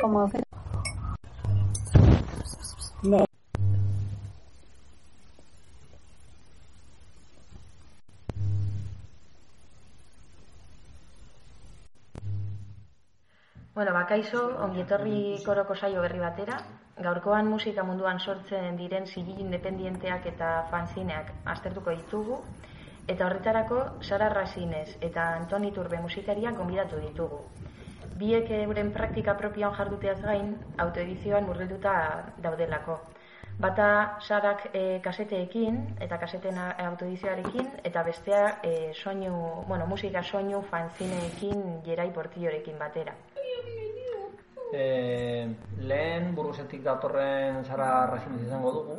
Como Bueno, bakaizo, ongi etorri koroko saio berri batera. Gaurkoan musika munduan sortzen diren zigil independienteak eta fanzineak aztertuko ditugu. Eta horretarako, Sara Rasinez eta Antoni Turbe musikariak gonbidatu ditugu. Biek euren praktika propioan jarduteaz gain, autoedizioan murgilduta daudelako. Bata Sarak e, kaseteekin eta kaseten autoedizioarekin eta bestea e, soinu, bueno, musika soinu fanzineekin jerai portillorekin batera. E, lehen buruzetik datorren Zara Rasinez izango dugu.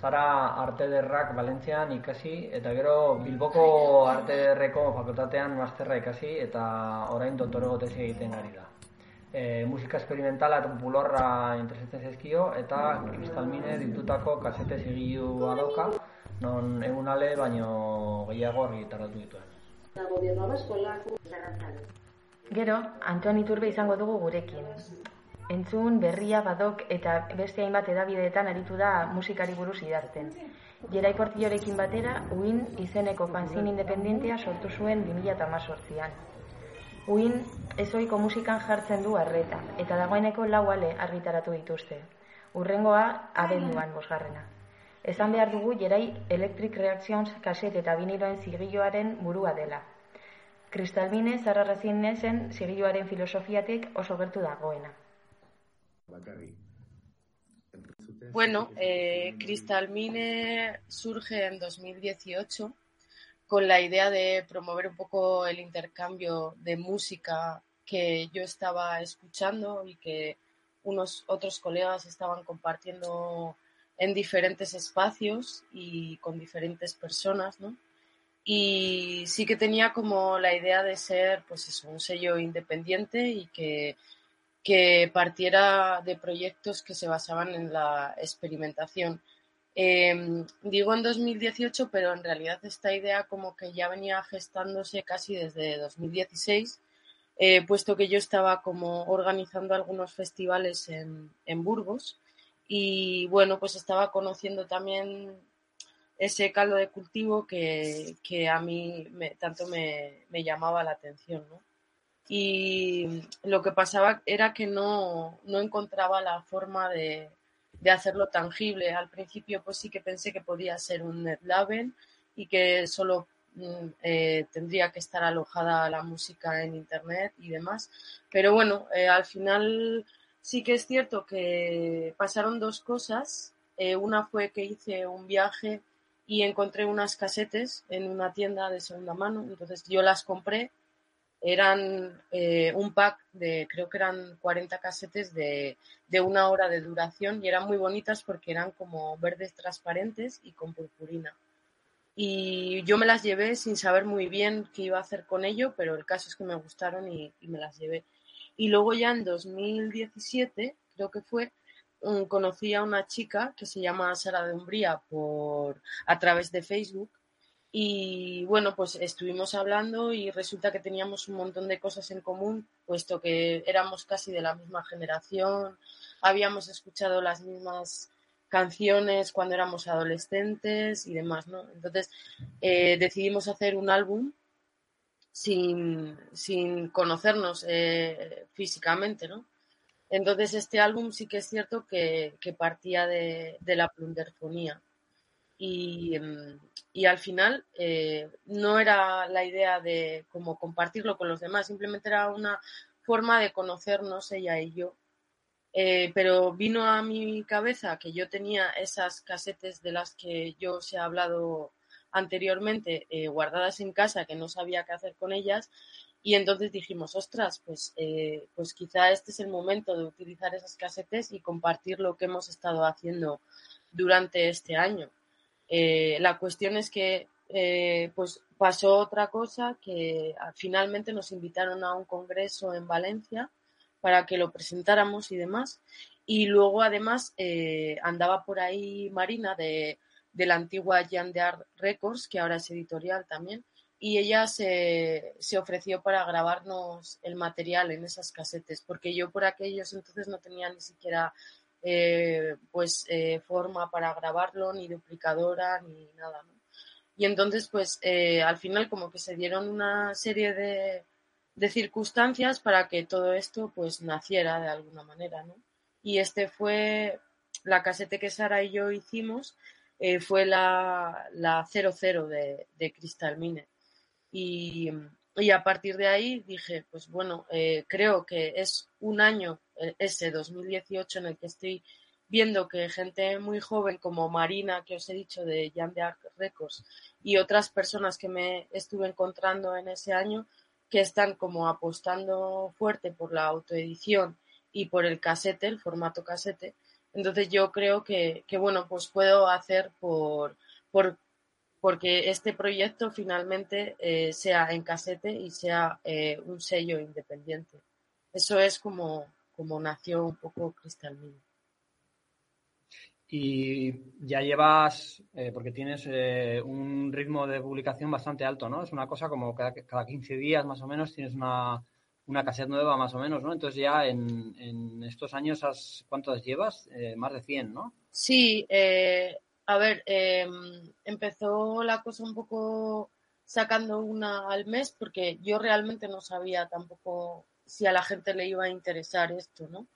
Zara Arte Derrak Valentzian ikasi eta gero Bilboko Arte Derreko fakultatean masterra ikasi eta orain doktore gotezi egiten ari da. E, musika esperimentala eta populorra interesatzen zaizkio eta kristalmine ditutako kasete zigilu dauka non egun ale baino gehiago argitaratu dituen. Gobierno Gero, Antoni Turbe izango dugu gurekin. Entzun, berria, badok eta beste hainbat edabideetan aritu da musikari buruz idazten. Jerai portillorekin batera, uin izeneko fanzin independentea sortu zuen 2018an. Uin ezoiko musikan jartzen du arreta, eta dagoeneko lau ale argitaratu dituzte. Urrengoa, abenduan bosgarrena. Esan behar dugu jerai Electric Reactions kaset eta viniloen zigiloaren burua dela, Kristalmine zarrarrazien nezen zigiluaren filosofiatik oso gertu dagoena. Bueno, eh, Cristalmine surge en 2018 con la idea de promover un poco el intercambio de música que yo estaba escuchando y que unos otros colegas estaban compartiendo en diferentes espacios y con diferentes personas, ¿no? y sí que tenía como la idea de ser pues eso, un sello independiente y que, que partiera de proyectos que se basaban en la experimentación. Eh, digo en 2018, pero en realidad esta idea como que ya venía gestándose casi desde 2016, eh, puesto que yo estaba como organizando algunos festivales en, en Burgos y bueno, pues estaba conociendo también ese caldo de cultivo que, que a mí me, tanto me, me, llamaba la atención. Y lo que pasaba era que no, no encontraba la forma de, de, hacerlo tangible. Al principio pues sí que pensé que podía ser un NetLabel y que solo mm, eh, tendría que estar alojada la música en internet y demás. Pero bueno, eh, al final sí que es cierto que pasaron dos cosas. Eh, una fue que hice un viaje y encontré unas casetes en una tienda de segunda mano, entonces yo las compré, eran eh, un pack de, creo que eran 40 casetes de, de, una hora de duración y eran muy bonitas porque eran como verdes transparentes y con purpurina. Y yo me las llevé sin saber muy bien qué iba a hacer con ello, pero el caso es que me gustaron y, me las llevé. Y luego ya en 2017, creo que fue, um, conocí a una chica que se llama Sara de Umbría por, a través de Facebook y bueno, pues estuvimos hablando y resulta que teníamos un montón de cosas en común, puesto que éramos casi de la misma generación, habíamos escuchado las mismas canciones cuando éramos adolescentes y demás, ¿no? Entonces eh, decidimos hacer un álbum sin, sin conocernos eh, físicamente, ¿no? Entonces este álbum sí que es cierto que, que partía de, de, la plunderfonía. Y, y al final eh, no era la idea de como compartirlo con los demás, simplemente era una forma de conocernos ella y yo. Eh, pero vino a mi cabeza que yo tenía esas casetes de las que yo os he hablado anteriormente eh, guardadas en casa que no sabía qué hacer con ellas y entonces dijimos, ostras, pues, eh, pues quizá este es el momento de utilizar esas casetes y compartir lo que hemos estado haciendo durante este año. Eh, la cuestión es que eh, pues pasó otra cosa que finalmente nos invitaron a un congreso en Valencia para que lo presentáramos y demás. Y luego además eh, andaba por ahí Marina de, de la antigua Jan de Art Records, que ahora es editorial también, y ella se, se, ofreció para grabarnos el material en esas casetes, porque yo por aquellos entonces no tenía ni siquiera eh, pues eh, forma para grabarlo, ni duplicadora, ni nada. Y entonces, pues eh, al final como que se dieron una serie de, de, circunstancias para que todo esto pues naciera de alguna manera, ¿no? Y este fue la casete que Sara y yo hicimos, fue la, la 00 de, de Crystal Mine. Y, y, a partir de ahí dije, pues bueno, creo que es un año, ese 2018, en el que estoy viendo que gente muy joven como Marina, que os he dicho de Jan de Arc Records, y otras personas que me estuve encontrando en ese año, que están como apostando fuerte por la autoedición y por el casete, el formato casete. Entonces yo creo que, que bueno, pues puedo hacer por, por porque este proyecto finalmente eh, sea en casete y sea eh, un sello independiente. Eso es como, como nació un poco Crystal Mine. Y ya llevas, eh, porque tienes eh, un ritmo de publicación bastante alto, ¿no? Es una cosa como cada, cada 15 días más o menos tienes una, una cassette nueva más o menos, ¿no? Entonces ya en, en estos años, has, ¿cuántas llevas? Eh, más de 100, ¿no? Sí, eh, a ver, eh, empezó la cosa un poco sacando una al mes porque yo realmente no sabía tampoco si a la gente le iba a interesar esto, ¿no?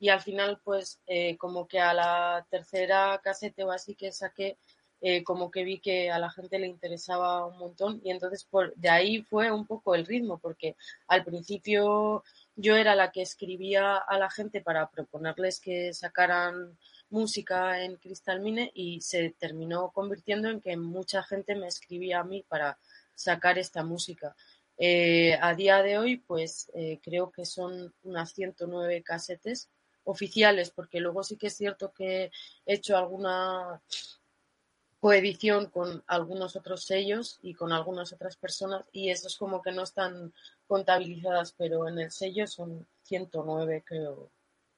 Y al final, pues, eh, como que a la tercera casete o así que saqué, eh, como que vi que a la gente le interesaba un montón y entonces de ahí fue un poco el ritmo, porque al principio yo era la que escribía a la gente para proponerles que sacaran música en Crystal Mine y se terminó convirtiendo en que mucha gente me escribía a mí para sacar esta música. Eh, a día de hoy, pues eh, creo que son unas 109 casetes oficiales, porque luego sí que es cierto que he hecho alguna coedición con algunos otros sellos y con algunas otras personas y eso es como que no están contabilizadas, pero en el sello son 109, creo,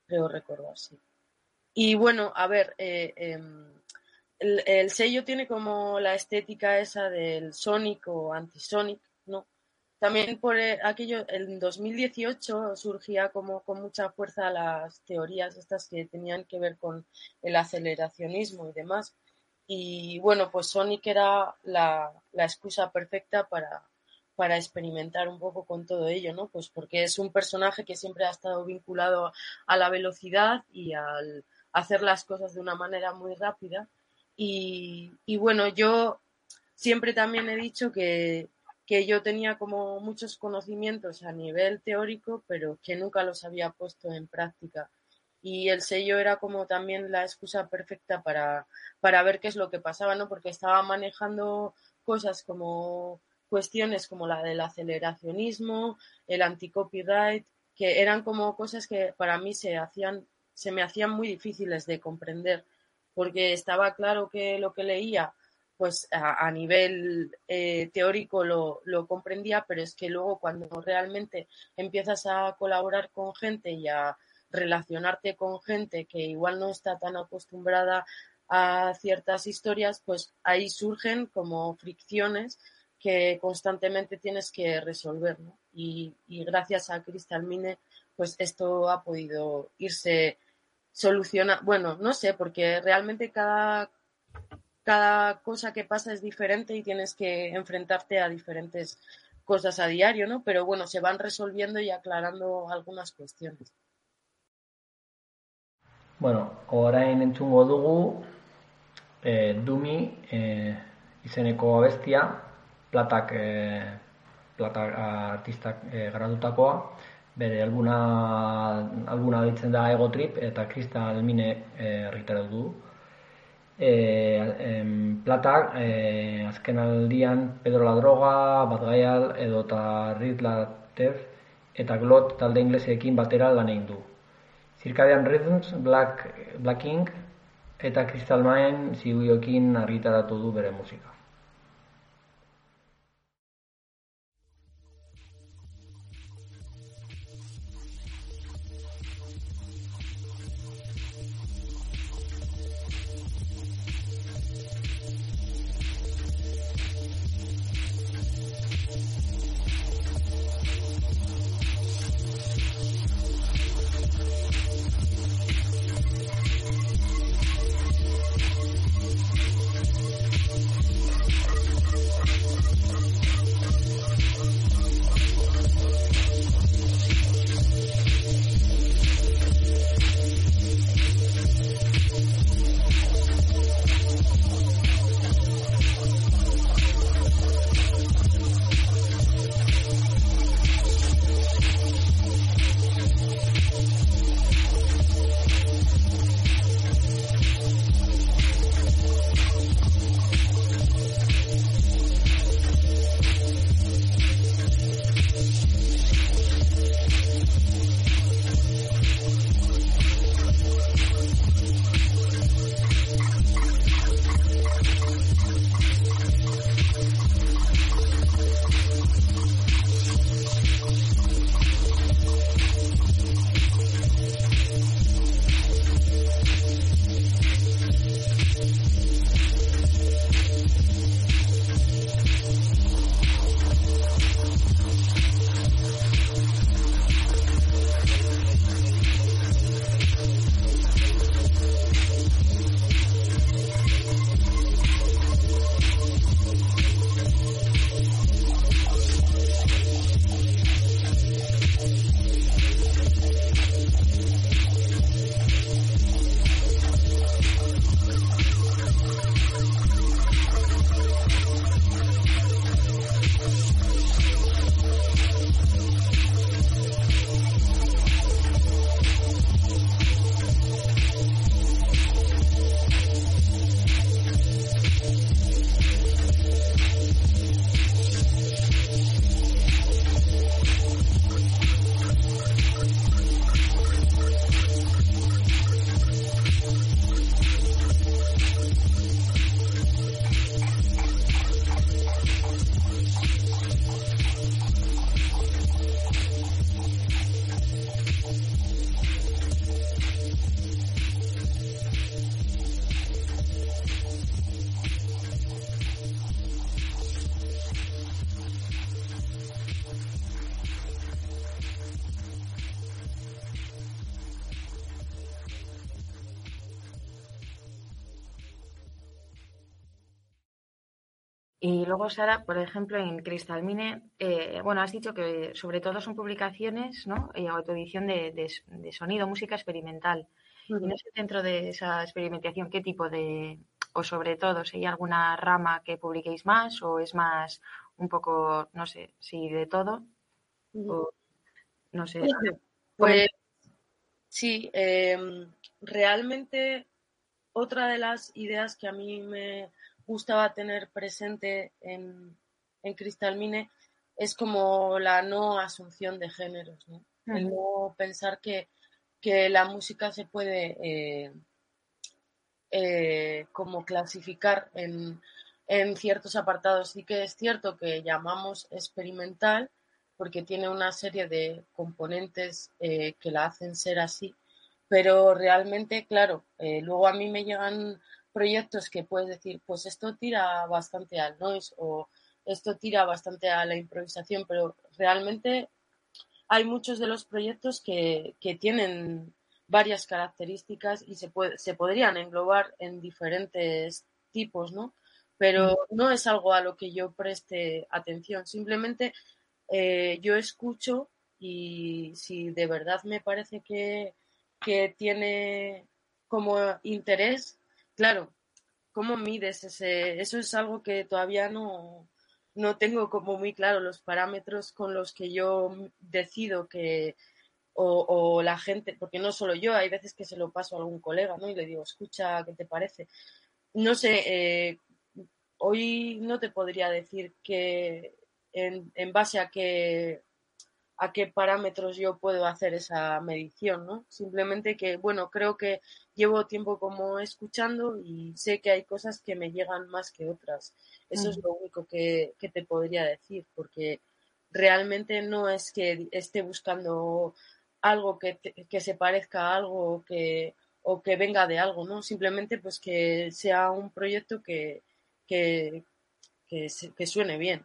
creo recordar, sí. Y bueno, a ver, eh, eh, el, el, sello tiene como la estética esa del Sonic o Antisonic. También por eh, aquello, en 2018 surgía como con mucha fuerza las teorías estas que tenían que ver con el aceleracionismo y demás. Y bueno, pues Sonic era la, excusa perfecta para, para experimentar un poco con todo ello, ¿no? Pues porque es un personaje que siempre ha estado vinculado a la velocidad y al, hacer las cosas de una manera muy rápida. Y bueno, yo siempre también he dicho que, que, yo tenía como muchos conocimientos a nivel teórico, pero que nunca los había puesto en práctica. Y el sello era como también la excusa perfecta para, para ver qué es lo que pasaba, ¿no? Porque estaba manejando cosas como cuestiones como la del aceleracionismo, el anti-copyright, que eran como cosas que para mí se hacían se me hacían muy difíciles de comprender, porque estaba claro que lo que leía, pues a, nivel eh, teórico lo, lo, comprendía, pero es que luego cuando realmente empiezas a colaborar con gente y a relacionarte con gente que igual no está tan acostumbrada a ciertas historias, pues ahí surgen como fricciones que constantemente tienes que resolver. Y, y, gracias a Crystal Mine, pues esto ha podido irse soluciona, bueno, no sé, porque realmente cada, cada cosa que pasa es diferente y tienes que enfrentarte a diferentes cosas a diario, ¿no? Pero bueno, se van resolviendo y aclarando algunas cuestiones. Bueno, orain entzungo dugu eh, Dumi eh, izeneko abestia, platak, eh, platak artistak eh, gradutakoa, bere albuna, albuna ditzen da Ego Trip eta Kristal Mine erritara du. E, em, platak, e, azken aldian Pedro la Droga, Bad Gaial, edo eta Rit Latef eta Glot talde ingleseekin batera lan egin du. Circadian Rhythms, Black, Black Ink eta Crystal Mine ziguiokin argitaratu du bere musika. Y luego, Sara, por ejemplo, en Cristalmine, eh, bueno, has dicho que sobre todo son publicaciones, ¿no? Y autoedición de, de, sonido, música experimental. Y no sé, dentro de esa experimentación, ¿qué tipo de, o sobre todo, si hay alguna rama que publiquéis más o es más un poco, no sé, si de todo? O, no sé. Pues sí, em, realmente otra de las ideas que a mí me gustaba tener presente en, en Cristalmine es como la no asunción de géneros, ¿no? El no pensar que, la música se puede eh, eh, como clasificar en, en, ciertos apartados. Sí que es cierto que llamamos experimental porque tiene una serie de componentes eh, que la hacen ser así, pero realmente, claro, luego a mí me llegan proyectos que puedes decir, pues esto tira bastante al noise o esto tira bastante a la improvisación, pero realmente hay muchos de los proyectos que, tienen varias características y se, puede, se podrían englobar en diferentes tipos, ¿no? Pero mm. no es algo a lo que yo preste atención, simplemente eh, yo escucho y si de verdad me parece que, que tiene como interés, Claro, ¿cómo mides ese? Eso es algo que todavía no, no tengo como muy claro los parámetros con los que yo decido que o, la gente, porque no solo yo, hay veces que se lo paso a algún colega, ¿no? Y le digo, escucha, ¿qué te parece? No sé, eh, hoy no te podría decir que en, en base a qué a qué parámetros yo puedo hacer esa medición, ¿no? Simplemente que, bueno, creo que llevo tiempo como escuchando y sé que hay cosas que me llegan más que otras. Eso es lo único que, te podría decir, porque realmente no es que esté buscando algo que, se parezca a algo que, o que venga de algo, ¿no? Simplemente pues que sea un proyecto que, que, que, suene bien.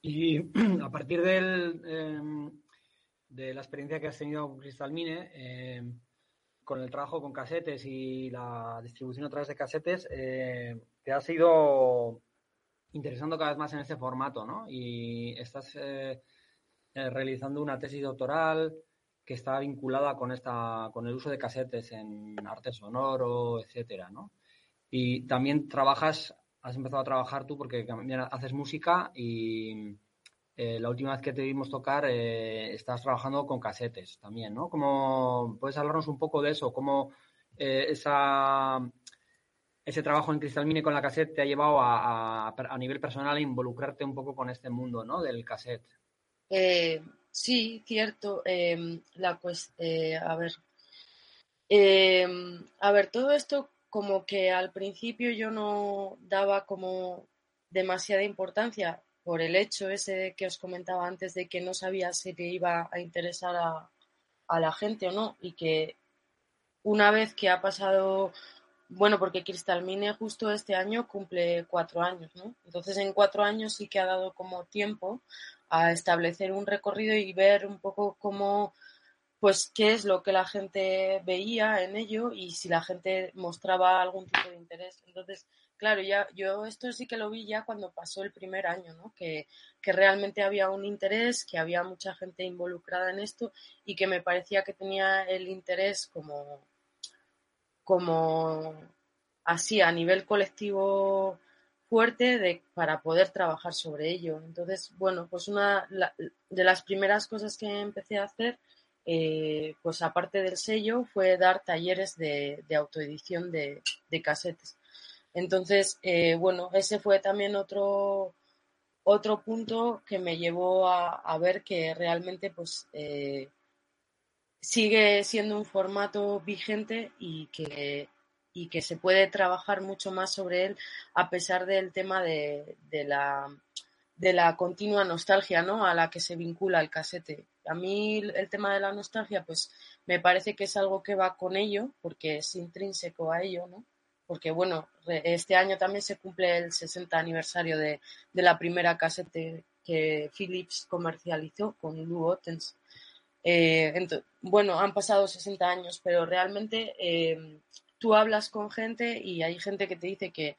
Y a partir del, em, de la experiencia que has tenido con Cristalmine, em, con el trabajo con casetes y la distribución a través de casetes, eh, te has ido interesando cada vez más en este formato, ¿no? Y estás eh, eh, realizando una tesis doctoral que está vinculada con esta, con el uso de casetes en arte sonoro, etcétera, ¿no? Y también trabajas has empezado a trabajar tú porque haces música y eh, la última vez que te vimos tocar eh, estás trabajando con casetes también, ¿no? ¿Cómo, ¿Puedes hablarnos un poco de eso? ¿Cómo eh, ese trabajo en Cristal con la cassette te ha llevado a, a, nivel personal a involucrarte un poco con este mundo, ¿no? Del cassette. sí, cierto. Em, a ver. Em, a ver, todo esto como que al principio yo no daba como demasiada importancia por el hecho ese que os comentaba antes de que no sabía si le iba a interesar a, la gente o no y que una vez que ha pasado bueno, porque Cristalmine justo este año cumple cuatro años, ¿no? Entonces en cuatro años sí que ha dado como tiempo a establecer un recorrido y ver un poco cómo pues qué es lo que la gente veía en ello y si la gente mostraba algún tipo de interés. Entonces, claro, ya yo esto sí que lo vi ya cuando pasó el primer año, ¿no? Que, que realmente había un interés, que había mucha gente involucrada en esto y que me parecía que tenía el interés como, como así a nivel colectivo fuerte de, para poder trabajar sobre ello. Entonces, bueno, pues una de las primeras cosas que empecé a hacer eh, pues aparte del sello, fue dar talleres de, autoedición de, casetes. Entonces, eh, bueno, ese fue también otro, otro punto que me llevó a, ver que realmente pues eh, sigue siendo un formato vigente y que, y que se puede trabajar mucho más sobre él a pesar del tema de, de la de la continua nostalgia, ¿no? A la que se vincula el casete. A mí el tema de la nostalgia, pues me parece que es algo que va con ello, porque es intrínseco a ello, ¿no? Porque bueno, este año también se cumple el 60 aniversario de, la primera casete que Philips comercializó con Lou Ottens. Eh, bueno, han pasado 60 años, pero realmente eh, tú hablas con gente y hay gente que te dice que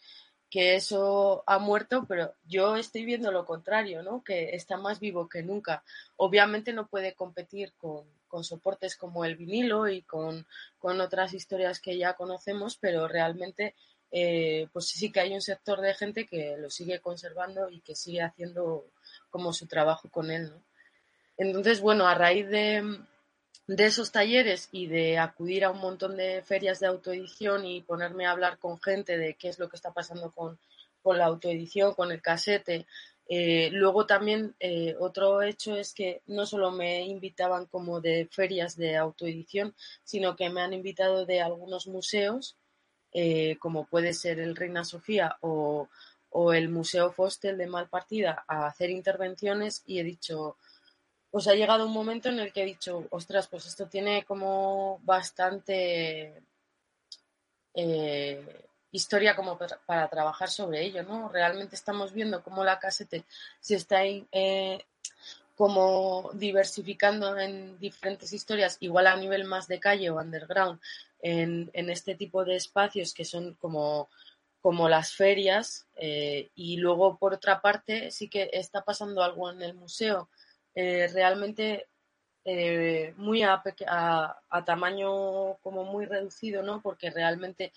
que eso ha muerto, pero yo estoy viendo lo contrario, ¿no? Que está más vivo que nunca. Obviamente no puede competir con, soportes como el vinilo y con, otras historias que ya conocemos, pero realmente eh, pues sí que hay un sector de gente que lo sigue conservando y que sigue haciendo como su trabajo con él, ¿no? Entonces, bueno, a raíz de, de esos talleres y de acudir a un montón de ferias de autoedición y ponerme a hablar con gente de qué es lo que está pasando con, la autoedición, con el casete. Eh, luego también eh, otro hecho es que no solo me invitaban como de ferias de autoedición, sino que me han invitado de algunos museos, eh, como puede ser el Reina Sofía o, o el Museo Fostel de Malpartida, a hacer intervenciones y he dicho, pues ha llegado un momento en el que he dicho, ostras, pues esto tiene como bastante historia como para, trabajar sobre ello, ¿no? Realmente estamos viendo cómo la casete se está eh, como diversificando en diferentes historias, igual a nivel más de calle o underground, en, este tipo de espacios que son como como las ferias eh, y luego por otra parte sí que está pasando algo en el museo eh, realmente muy a, tamaño como muy reducido, ¿no? Porque realmente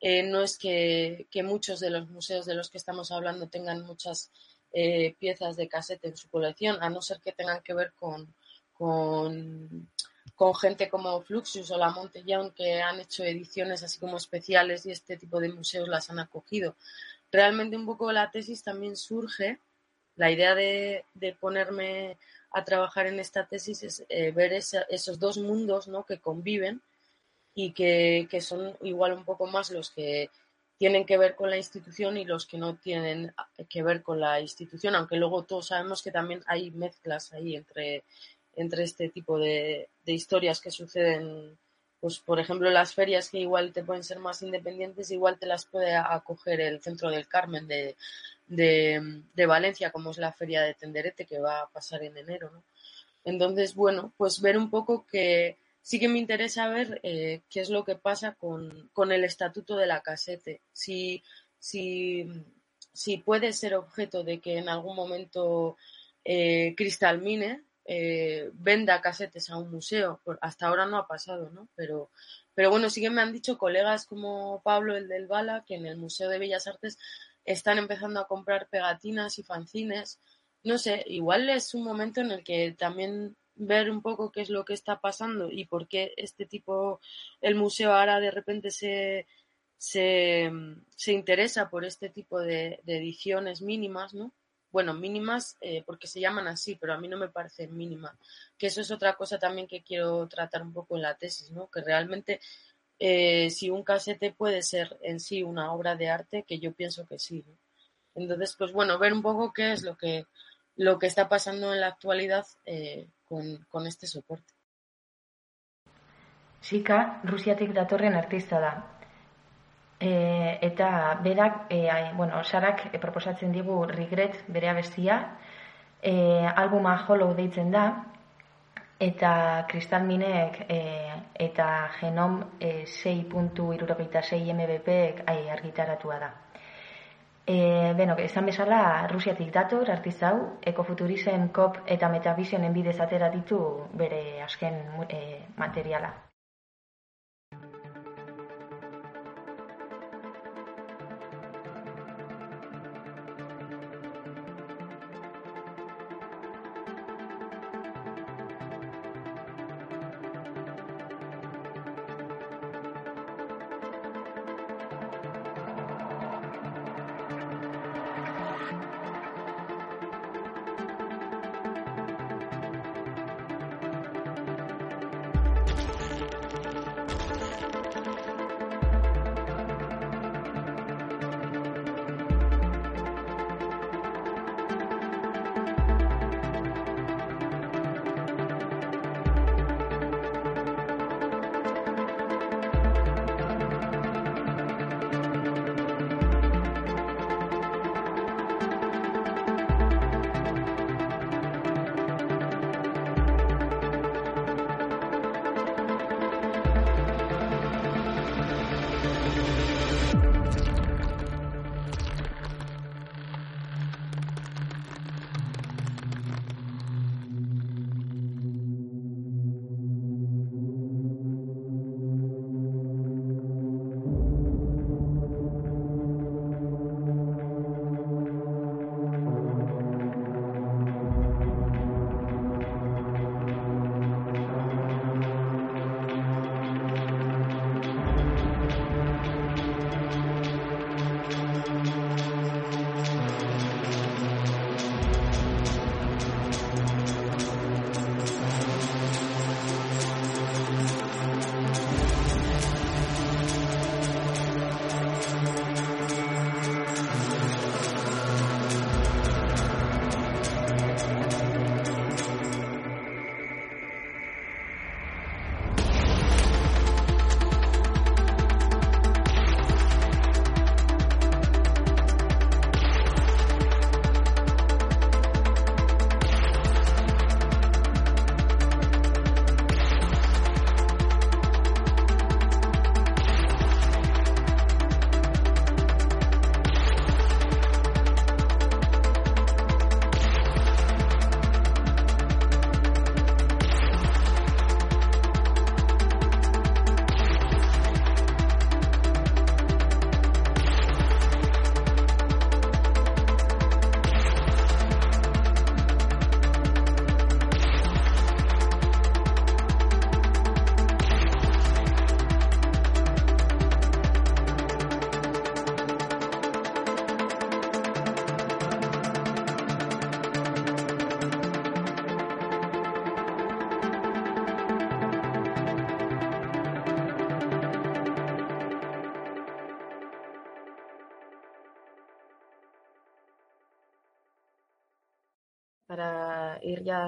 eh, no es que, muchos de los museos de los que estamos hablando tengan muchas piezas de casete en su colección, a no ser que tengan que ver con, con, gente como Fluxus o La Montellón que han hecho ediciones así como especiales y este tipo de museos las han acogido. Realmente un poco la tesis también surge, la idea de, de ponerme a trabajar en esta tesis es eh, ver esos dos mundos ¿no? que conviven y que, son igual un poco más los que tienen que ver con la institución y los que no tienen que ver con la institución, aunque luego todos sabemos que también hay mezclas ahí entre, entre este tipo de, de historias que suceden pues por ejemplo las ferias que igual te pueden ser más independientes, igual te las puede acoger el Centro del Carmen de, de, Valencia, como es la feria de Tenderete que va a pasar en enero. ¿no? Entonces, bueno, pues ver un poco que sí que me interesa ver eh, qué es lo que pasa con, con, el estatuto de la casete. Si, si, si puede ser objeto de que en algún momento eh, eh, venda casetes a un museo. Hasta ahora no ha pasado, ¿no? Pero, pero bueno, sí que me han dicho colegas como Pablo, el del Bala, que en el Museo de Bellas Artes están empezando a comprar pegatinas y fanzines. No sé, igual es un momento en el que también ver un poco qué es lo que está pasando y por qué este tipo, el museo ahora de repente se, se, interesa por este tipo de, ediciones mínimas, ¿no? bueno, mínimas eh, porque se llaman así, pero a mí no me parece mínima. Que eso es otra cosa también que quiero tratar un poco en la tesis, ¿no? Que realmente eh, si un casete puede ser en sí una obra de arte, que yo pienso que sí. Entonces, pues bueno, ver un poco qué es lo que, lo que está pasando en la actualidad eh, con, con este soporte. Sika, Rusiatik datorren artista da. E, eta berak, e, bueno, sarak e, proposatzen digu regret bere abestia, e, albuma hollow deitzen da, eta kristal minek e, eta genom e, 6.66 mbp ai, argitaratua da. E, beno, esan bezala, Rusiatik dator, artizau, ekofuturism, kop eta metavisionen bidez atera ditu bere azken e, materiala.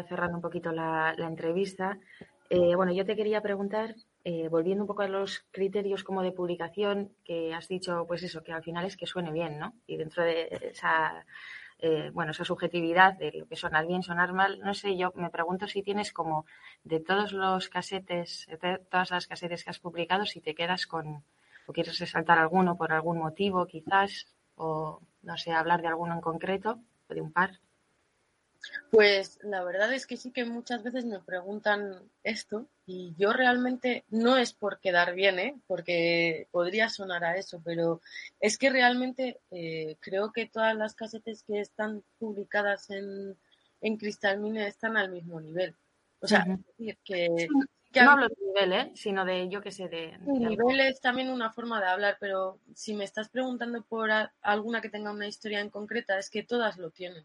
Cerrando un poquito la, entrevista, eh, bueno, yo te quería preguntar, eh, volviendo un poco a los criterios como de publicación, que has dicho, pues eso, que al final es que suene bien, ¿no? Y dentro de esa, eh, bueno, esa subjetividad de lo que sonar bien, sonar mal, no sé, yo me pregunto si tienes como de todos los casetes, de todas las casetes que has publicado, si te quedas con, o quieres resaltar alguno por algún motivo quizás, o no sé, hablar de alguno en concreto, o de un par. Pues la verdad es que sí que muchas veces me preguntan esto y yo realmente no es por quedar bien, ¿eh? porque podría sonar a eso, pero es que realmente eh, creo que todas las casetes que están publicadas en, en Crystal Mine están al mismo nivel. O sea, decir, que, no hablo de nivel, ¿eh? sino de, yo qué sé, de... nivel es también una forma de hablar, pero si me estás preguntando por alguna que tenga una historia en concreta, es que todas lo tienen.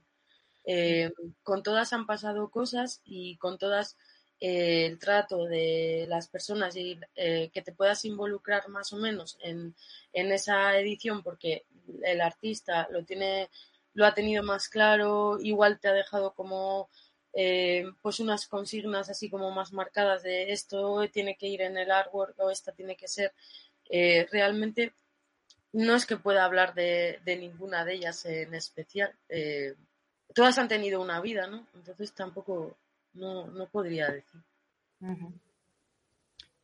Eh, con todas han pasado cosas y con todas eh, el trato de las personas y eh, que te puedas involucrar más o menos en, esa edición porque el artista lo tiene lo ha tenido más claro igual te ha dejado como pues unas consignas así como más marcadas de esto tiene que ir en el artwork o esta tiene que ser realmente no es que pueda hablar de, ninguna de ellas en especial todas han tenido una vida, ¿no? Entonces tampoco, no, no podría decir.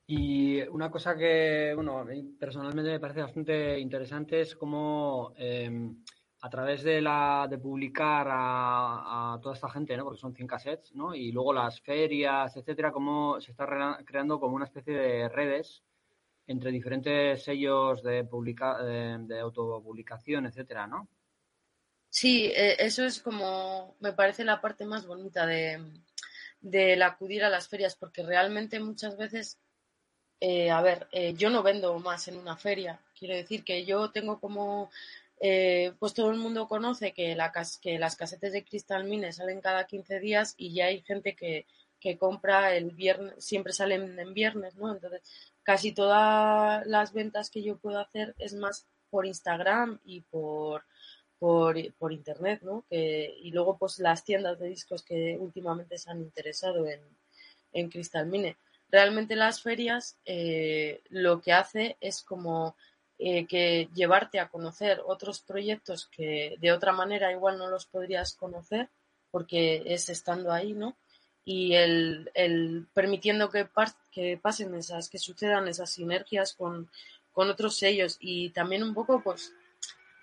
Y una cosa que, bueno, a mí personalmente me parece bastante interesante es cómo em, a través de la de publicar a, toda esta gente, ¿no? Porque son 100 cassettes, ¿no? Y luego las ferias, etcétera, cómo se está creando como una especie de redes entre diferentes sellos de, publica de, de autopublicación, etcétera, ¿no? Sí, eh, eso es como, me parece la parte más bonita de, del acudir a las ferias, porque realmente muchas veces, eh, a ver, eh, yo no vendo más en una feria, quiero decir que yo tengo como, pues todo el mundo conoce que, la, que las casetes de Crystal Mine salen cada 15 días y ya hay gente que, que compra el viernes, siempre salen en viernes, ¿no? Entonces, casi todas las ventas que yo puedo hacer es más por Instagram y por por, internet, ¿no? Que, y luego pues las tiendas de discos que últimamente se han interesado en, en Crystal Mine. Realmente las ferias eh, lo que hace es como eh, que llevarte a conocer otros proyectos que de otra manera igual no los podrías conocer porque es estando ahí, ¿no? Y el, el permitiendo que, que pasen esas, que sucedan esas sinergias con, con otros sellos y también un poco pues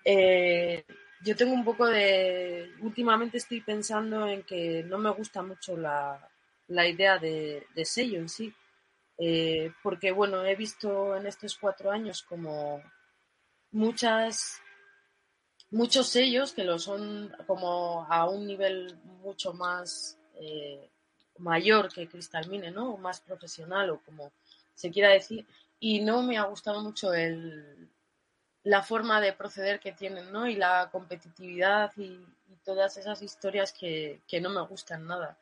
eh, yo tengo un poco de. Últimamente estoy pensando en que no me gusta mucho la, idea de, sello en sí. Eh, porque, bueno, he visto en estos cuatro años como muchas. Muchos sellos que lo son como a un nivel mucho más eh, mayor que Crystal Mine, ¿no? O más profesional o como se quiera decir. Y no me ha gustado mucho el, la forma de proceder que tienen, ¿no? Y la competitividad y, todas esas historias que, no me gustan nada.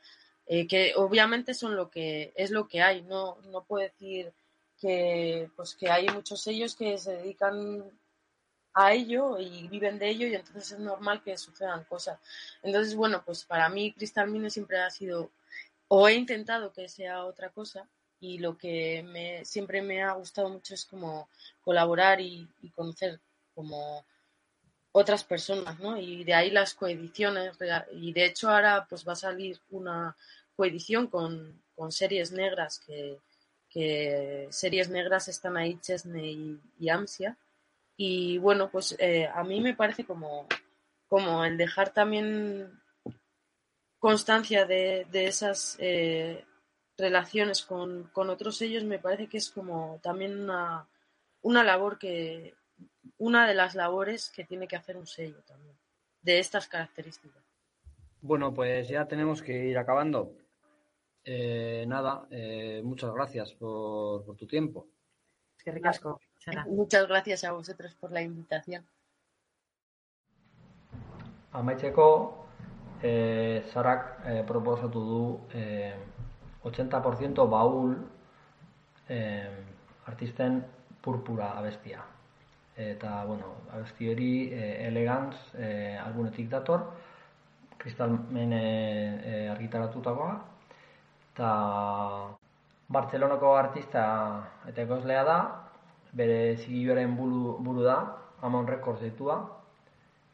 Eh, que obviamente son lo que es lo que hay, no, no puedo decir que pues que hay muchos sellos que se dedican a ello y viven de ello y entonces es normal que sucedan cosas. Entonces, bueno, pues para mí Crystal Mine siempre ha sido o he intentado que sea otra cosa y lo que me, siempre me ha gustado mucho es como colaborar y, conocer como otras personas, ¿no? Y de ahí las coediciones y de hecho ahora pues va a salir una coedición con, series negras que, series negras están ahí Chesney y, Amsia y bueno pues eh, a mí me parece como como el dejar también constancia de, de esas eh, relaciones con, con, otros sellos me parece que es como también una, una labor que, una de las labores que tiene que hacer un sello también, de estas características. Bueno, pues ya tenemos que ir acabando. Eh, nada, eh, muchas gracias por, por, tu tiempo. que ricasco. Muchas gracias a vosotros por la invitación. Amaitzeko, eh, Sarak eh, proposatu du 80% baul eh, artisten purpura abestia. Eta, bueno, abesti hori eh, elegantz eh, albunetik dator, kristalmen e, e, argitaratutakoa, eta Bartzelonako artista eta ekoizlea da, bere zigioaren buru, buru da, Amon Records ditua,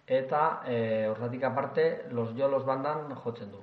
eta e, horretik aparte, Los Jolos bandan jotzen du.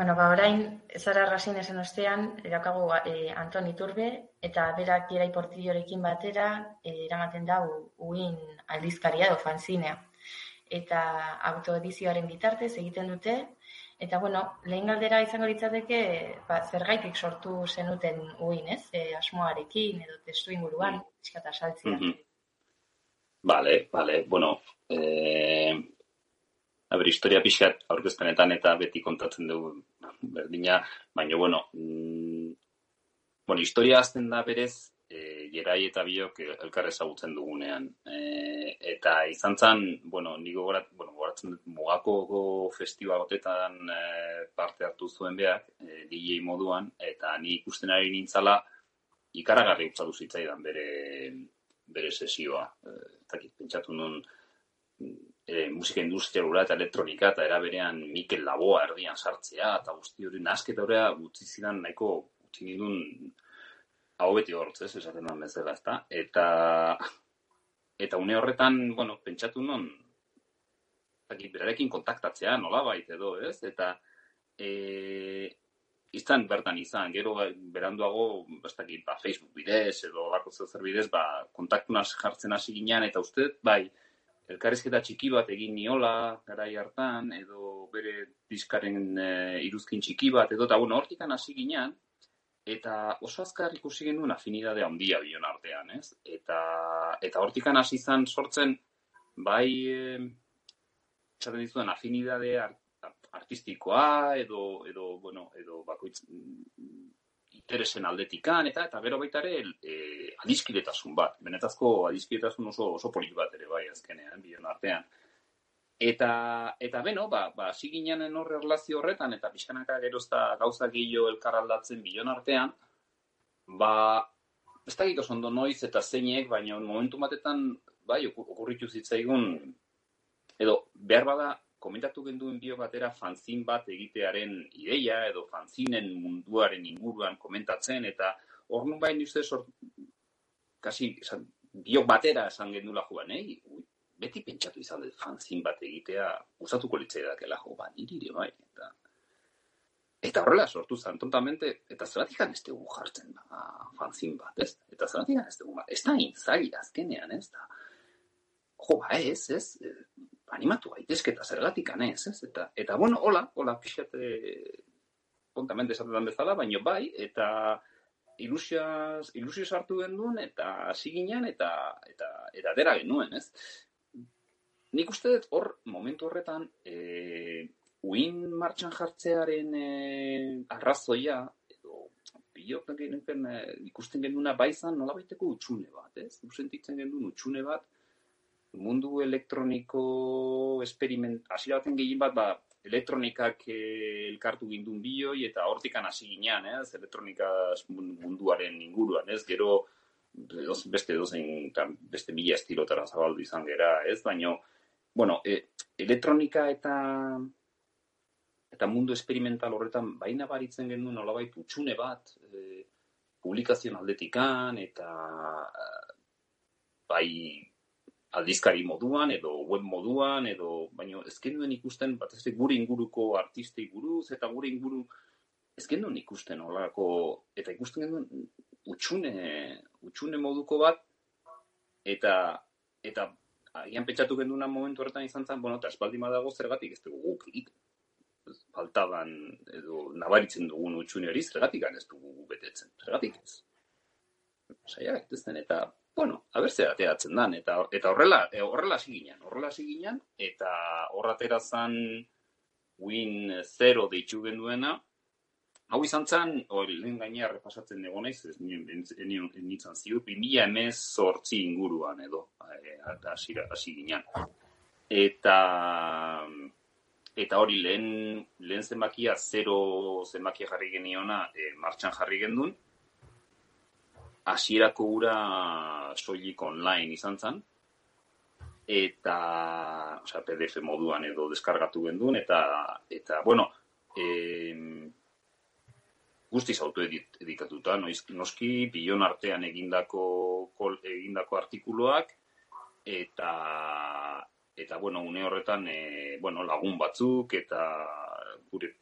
Bueno, ba, orain, zara rasin esan ostean, erakagu e, Anton Iturbe, eta berak Ierai Portillorekin batera, e, eramaten da uin aldizkaria edo fanzinea. Eta autoedizioaren bitartez egiten dute, eta bueno, lehen galdera izango litzateke, ba, zergaitik sortu zenuten uin, ez? E, asmoarekin edo testu inguruan, eskata saltzia. Mm -hmm. Vale, vale, bueno, eh, a ber, historia pixat aurkezpenetan eta beti kontatzen dugu berdina, baina, bueno, mm, bueno, historia azten da berez, e, jerai eta biok elkar ezagutzen dugunean. E, eta izan zen, bueno, niko gorat, bueno, goratzen dut, mugako festibagotetan e, parte hartu zuen behar, e, DJ moduan, eta ni ikusten ari nintzala, ikaragarri utzatu zitzaidan bere, bere sesioa. E, eta pentsatu nun, e, musika industrialura eta elektronika, eta eraberean Mikel Laboa erdian sartzea, eta guzti hori nasketa horrea utzi zidan nahiko utzi nindun hau beti hortz, ez, esaten duan bezala, ezta? Eta, eta une horretan, bueno, pentsatu non, zaki, berarekin kontaktatzea, nola baita edo, ez? Eta, e, izan bertan izan, gero beranduago, bastakit, ba, Facebook bidez, edo bako zer bidez, ba, kontaktuna jartzen hasi ginean, eta uste, bai, elkarrizketa txiki bat egin niola, garai hartan, edo bere diskaren e, iruzkin txiki bat, edo, eta, bueno, hortikan hasi ginean, eta oso azkar ikusi genuen afinidadea handia bion artean, ez? Eta eta hortikan hasi izan sortzen bai esaten dizuen afinidade artistikoa edo edo bueno, edo bakoitz interesen aldetikan eta eta gero baita ere e, adiskidetasun bat, benetazko adiskidetasun oso oso polit bat ere bai azkenean bion artean. Eta, eta beno, ba, ba, siginen horre erlazio horretan, eta pixkanaka gerozta gauza gehiago elkar aldatzen bilon artean, ba, ez da oso ondo noiz eta zeinek, baina momentu batetan, bai, okurritu zitzaigun, edo, behar bada, komentatu genduen bio batera fanzin bat egitearen ideia, edo fanzinen munduaren inguruan komentatzen, eta hor nun bain uste sort, kasi, bio batera esan gendula joan, eh? beti pentsatu izan dut fanzin bat egitea usatuko litzei dakela jo, ba, niri bai, eta eta horrela sortu zen, tontamente, eta zeratik ez dugu jartzen ba, fanzin bat, ez? Eta zeratik ez dugu, ba, ez da inzai azkenean, ez da, jo, ba, ez, ez, animatu gaitezke eta zergatik ez, ez? Eta, eta bueno, hola, hola, pixate, tontamente esatetan bezala, baino bai, eta ilusioz, ilusio sartu genduen, eta hasi ginen, eta, eta, eta dera genuen, ez? nik uste dut hor, momentu horretan, e, uin martxan jartzearen e, arrazoia, edo, bilok ikusten genuna baizan nola baiteko utxune bat, ez? Usentitzen genuen utxune bat, mundu elektroniko experiment, hasi baten gehien bat, ba, elektronikak e, elkartu gindun bioi, eta hortikan hasi ginean, ez? Elektronika munduaren inguruan, ez? Gero, beste dozen, beste mila estilotara zabaldu izan gera, ez? Baina, bueno, e, elektronika eta eta mundu esperimental horretan baina baritzen genuen nolabait utxune bat e, publikazioan aldetikan eta bai aldizkari moduan edo web moduan edo baino ez genuen ikusten bat ez gure inguruko artistei buruz eta gure inguru ez genuen ikusten holako eta ikusten genuen utxune utxune moduko bat eta eta agian pentsatu genduna momentu horretan izan zen, bueno, eta espaldi dago zergatik ez dugu guk egiten. Faltaban, edo, nabaritzen dugun utxune hori, zergatik ez dugu betetzen. Zergatik ez. Saia, ez den, eta, bueno, haber ateratzen dan, eta, eta horrela, e, horrela hasi ginen, horrela hasi ginen, eta horratera zen win zero deitu genduena, Hau izan zen, hori, lehen gainea repasatzen dugu naiz, ez nintzen ziur, bi mila emez sortzi inguruan edo, e, hasi ginean. Eta, eta hori lehen, lehen zenbakia, zero zenbakia jarri geniona, e, martxan jarri gendun, hasierako gura soilik online izan zen, eta, osea, PDF moduan edo deskargatu gendun, eta, eta, bueno, eh, guztiz autoedikatuta, noski, bilon artean egindako, egindako artikuluak, eta, eta bueno, une horretan, e, bueno, lagun batzuk, eta gure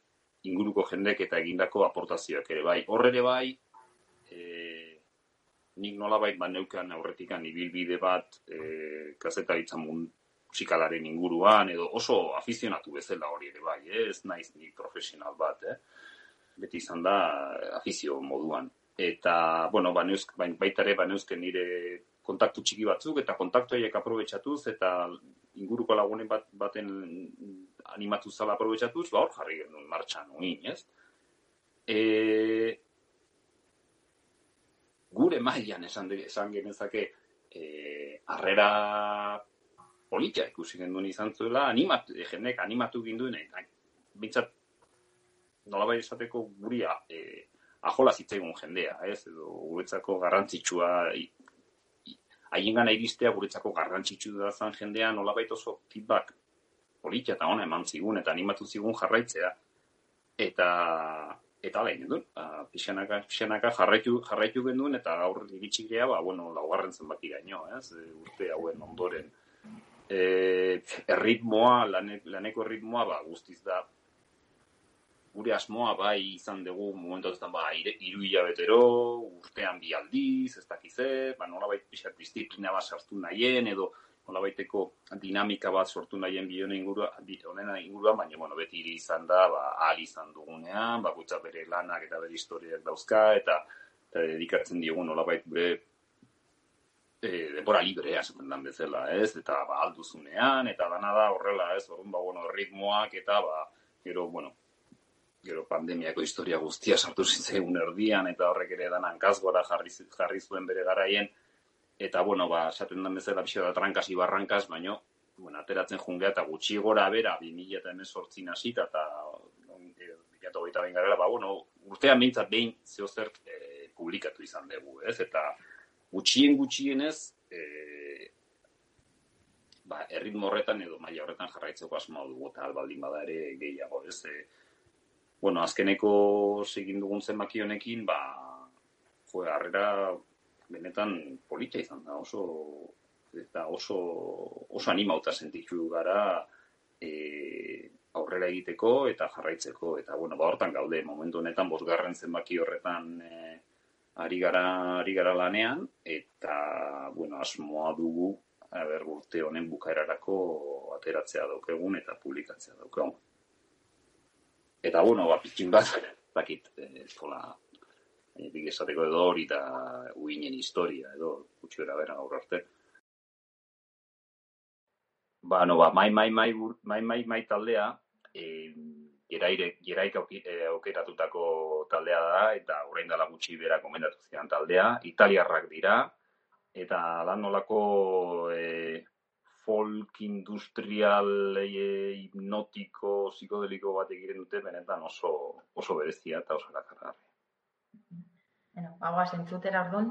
inguruko jendek eta egindako aportazioak ere bai. Horre ere bai, nik nola bai, ba, neukan aurretikan ibilbide bat, e, kazetaritza musikalaren inguruan, edo oso afizionatu bezala hori ere bai, eh? ez naiz ni profesional bat, eh? beti izan da afizio moduan. Eta, bueno, ba, bain, baita ere, ba, nire kontaktu txiki batzuk, eta kontaktu horiek aprobetsatuz, eta inguruko lagunen bat, baten animatu zala aprobetsatuz, ba, hor jarri genuen martxan, uin, ez? E, gure mailan esan, esan genezake e, arrera politia ikusi genduen izan zuela, animatu, jendeek animatu ginduen, bintzat nolabait esateko guria e, ajola zitzaigun jendea, ez, edo guretzako garrantzitsua haien gana iristea guretzako garrantzitsu da zan jendea nolabait oso feedback politia eta ona eman zigun eta animatu zigun jarraitzea. Eta eta lehen edun, pixanaka, pixanaka jarraitu, jarraitu genduen eta gaur iritsi geha, ba, bueno, laugarren zenbaki gaino, ez, urte hauen ondoren. E, erritmoa, lane, laneko erritmoa, ba, guztiz da, gure asmoa bai izan dugu momentu ez ba, iru hilabetero, urtean bi aldiz, ez dakize, ba, nola baita pixat disiplina bat sartu nahien, edo nola baiteko dinamika bat sortu nahien bi honen ingurua, honena ingurua, baina bueno, beti iri izan da, ba, ahal izan dugunean, ba, bere lanak eta bere historiak dauzka, eta, eta dedikatzen diogun nola baita bere e, denbora librea esaten dan bezala, ez? Eta ba alduzunean eta dana da horrela, ez? Orrun ba bueno, ritmoak eta ba gero bueno, gero pandemiako historia guztia sartu zitzaigun erdian eta horrek ere danan kasgora jarri jarri zuen bere garaien eta bueno, ba, esaten den bezala pixo da trankasi barrankaz, baino, bueno, ateratzen jungea eta gutxi gora bera, 2000 eta emezortzin hasita eta bilatu gaita behin garela, ba, bueno, urtean behintzat behin zeo zer e, publikatu izan dugu, ez? Eta gutxien gutxienez, e, ba, erritmo horretan edo maila horretan jarraitzeko asmoa dugu eta albaldin bada ere gehiago, ez? E, bueno, azkeneko segin dugun zenbaki honekin, ba, jo, harrera benetan politia izan da, oso eta oso oso animauta sentitu gara e, aurrera egiteko eta jarraitzeko eta bueno, ba hortan gaude momentu honetan bosgarren zenbaki horretan e, ari gara ari gara lanean eta bueno, asmoa dugu aber urte honen bukaerarako ateratzea daukegun eta publikatzea daukegun. Eta bueno, ba pitxin bat, dakit, e, nik esateko edo hori da uinen historia, edo gutxi bera bera gaur arte. Ba, no, ba, mai, mai, mai, mai, mai, mai taldea, e, geraire, geraik aukeratutako taldea da, eta orain dela gutxi bera komendatu zidan taldea, italiarrak dira, eta lan nolako e, folk industrial e, hipnotiko, psikodeliko bat egiren dute, benetan oso, oso berezia eta oso lakargarri. Bueno, bagoaz entzutera orduan.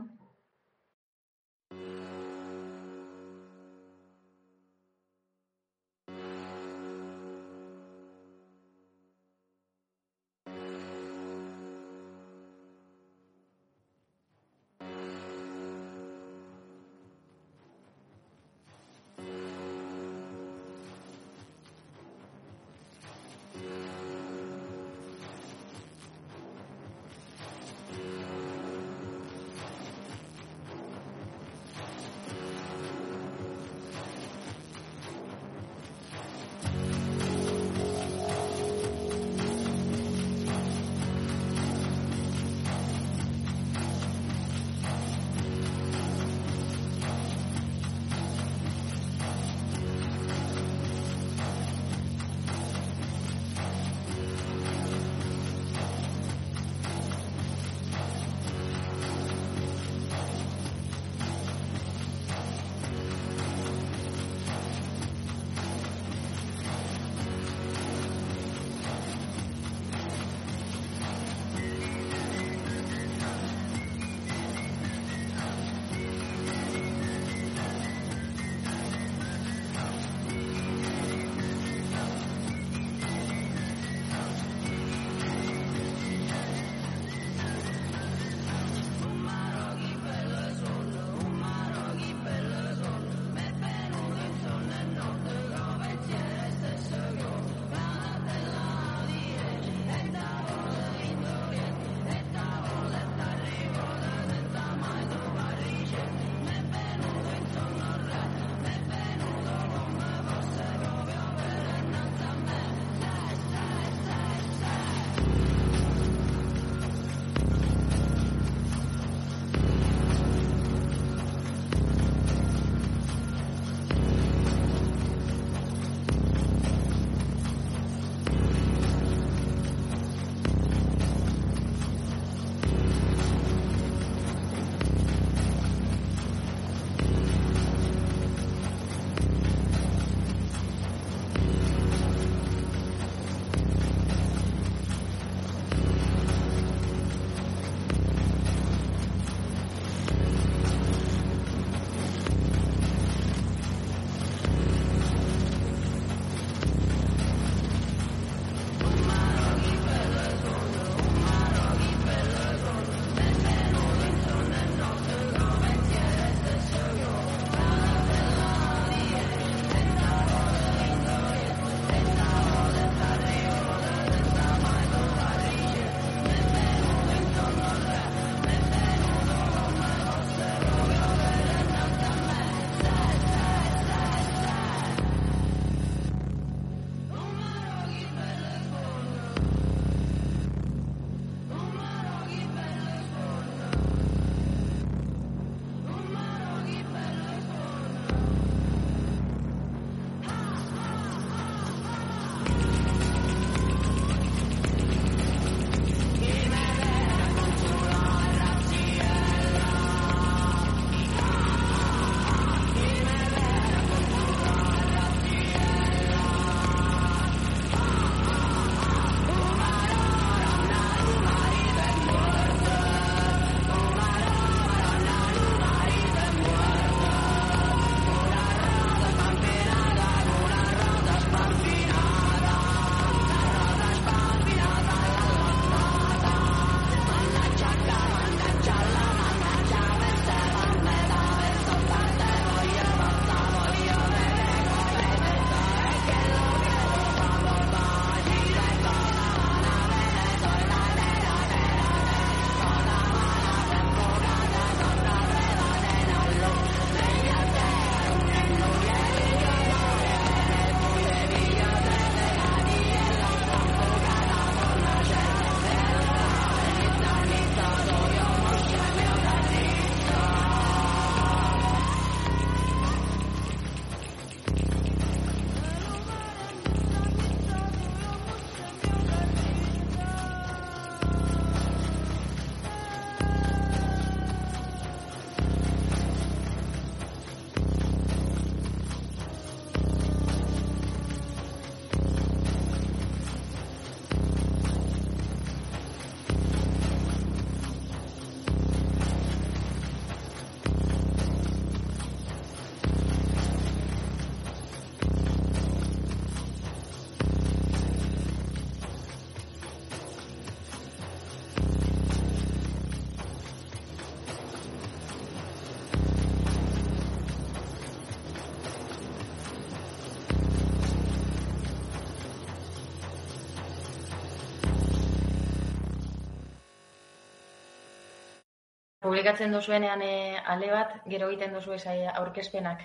Publikatzen duzuenean e, ale bat, gero egiten duzu aurkezpenak?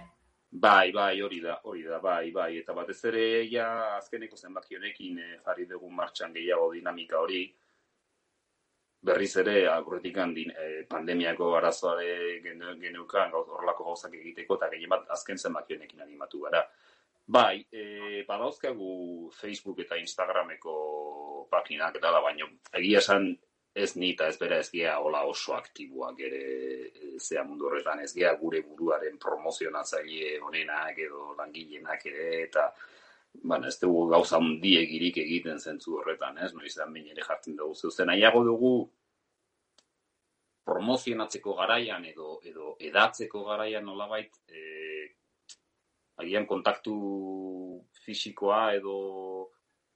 Bai, bai, hori da, hori da, bai, bai, eta batez ere ja azkeneko zenbaki honekin e, jarri dugu martxan gehiago dinamika hori, berriz ere aurretik din, e, pandemiako arazoare geneukan horrelako gauzak egiteko eta gehien bat azken zenbaki honekin animatu gara. Bai, e, badauzkagu Facebook eta Instagrameko paginak eta da, baina egia esan ez ni eta ez bera ez gea hola oso aktiboak ere e, zea mundu horretan ez gea gure buruaren promozionatzaile honenak edo langileenak ere eta bueno, ez dugu gauza handiegirik egiten zentzu horretan, ez? Noiz da ere jartzen dugu zeuzen. Nahiago dugu promozionatzeko garaian edo edo edatzeko garaian nolabait eh agian kontaktu fisikoa edo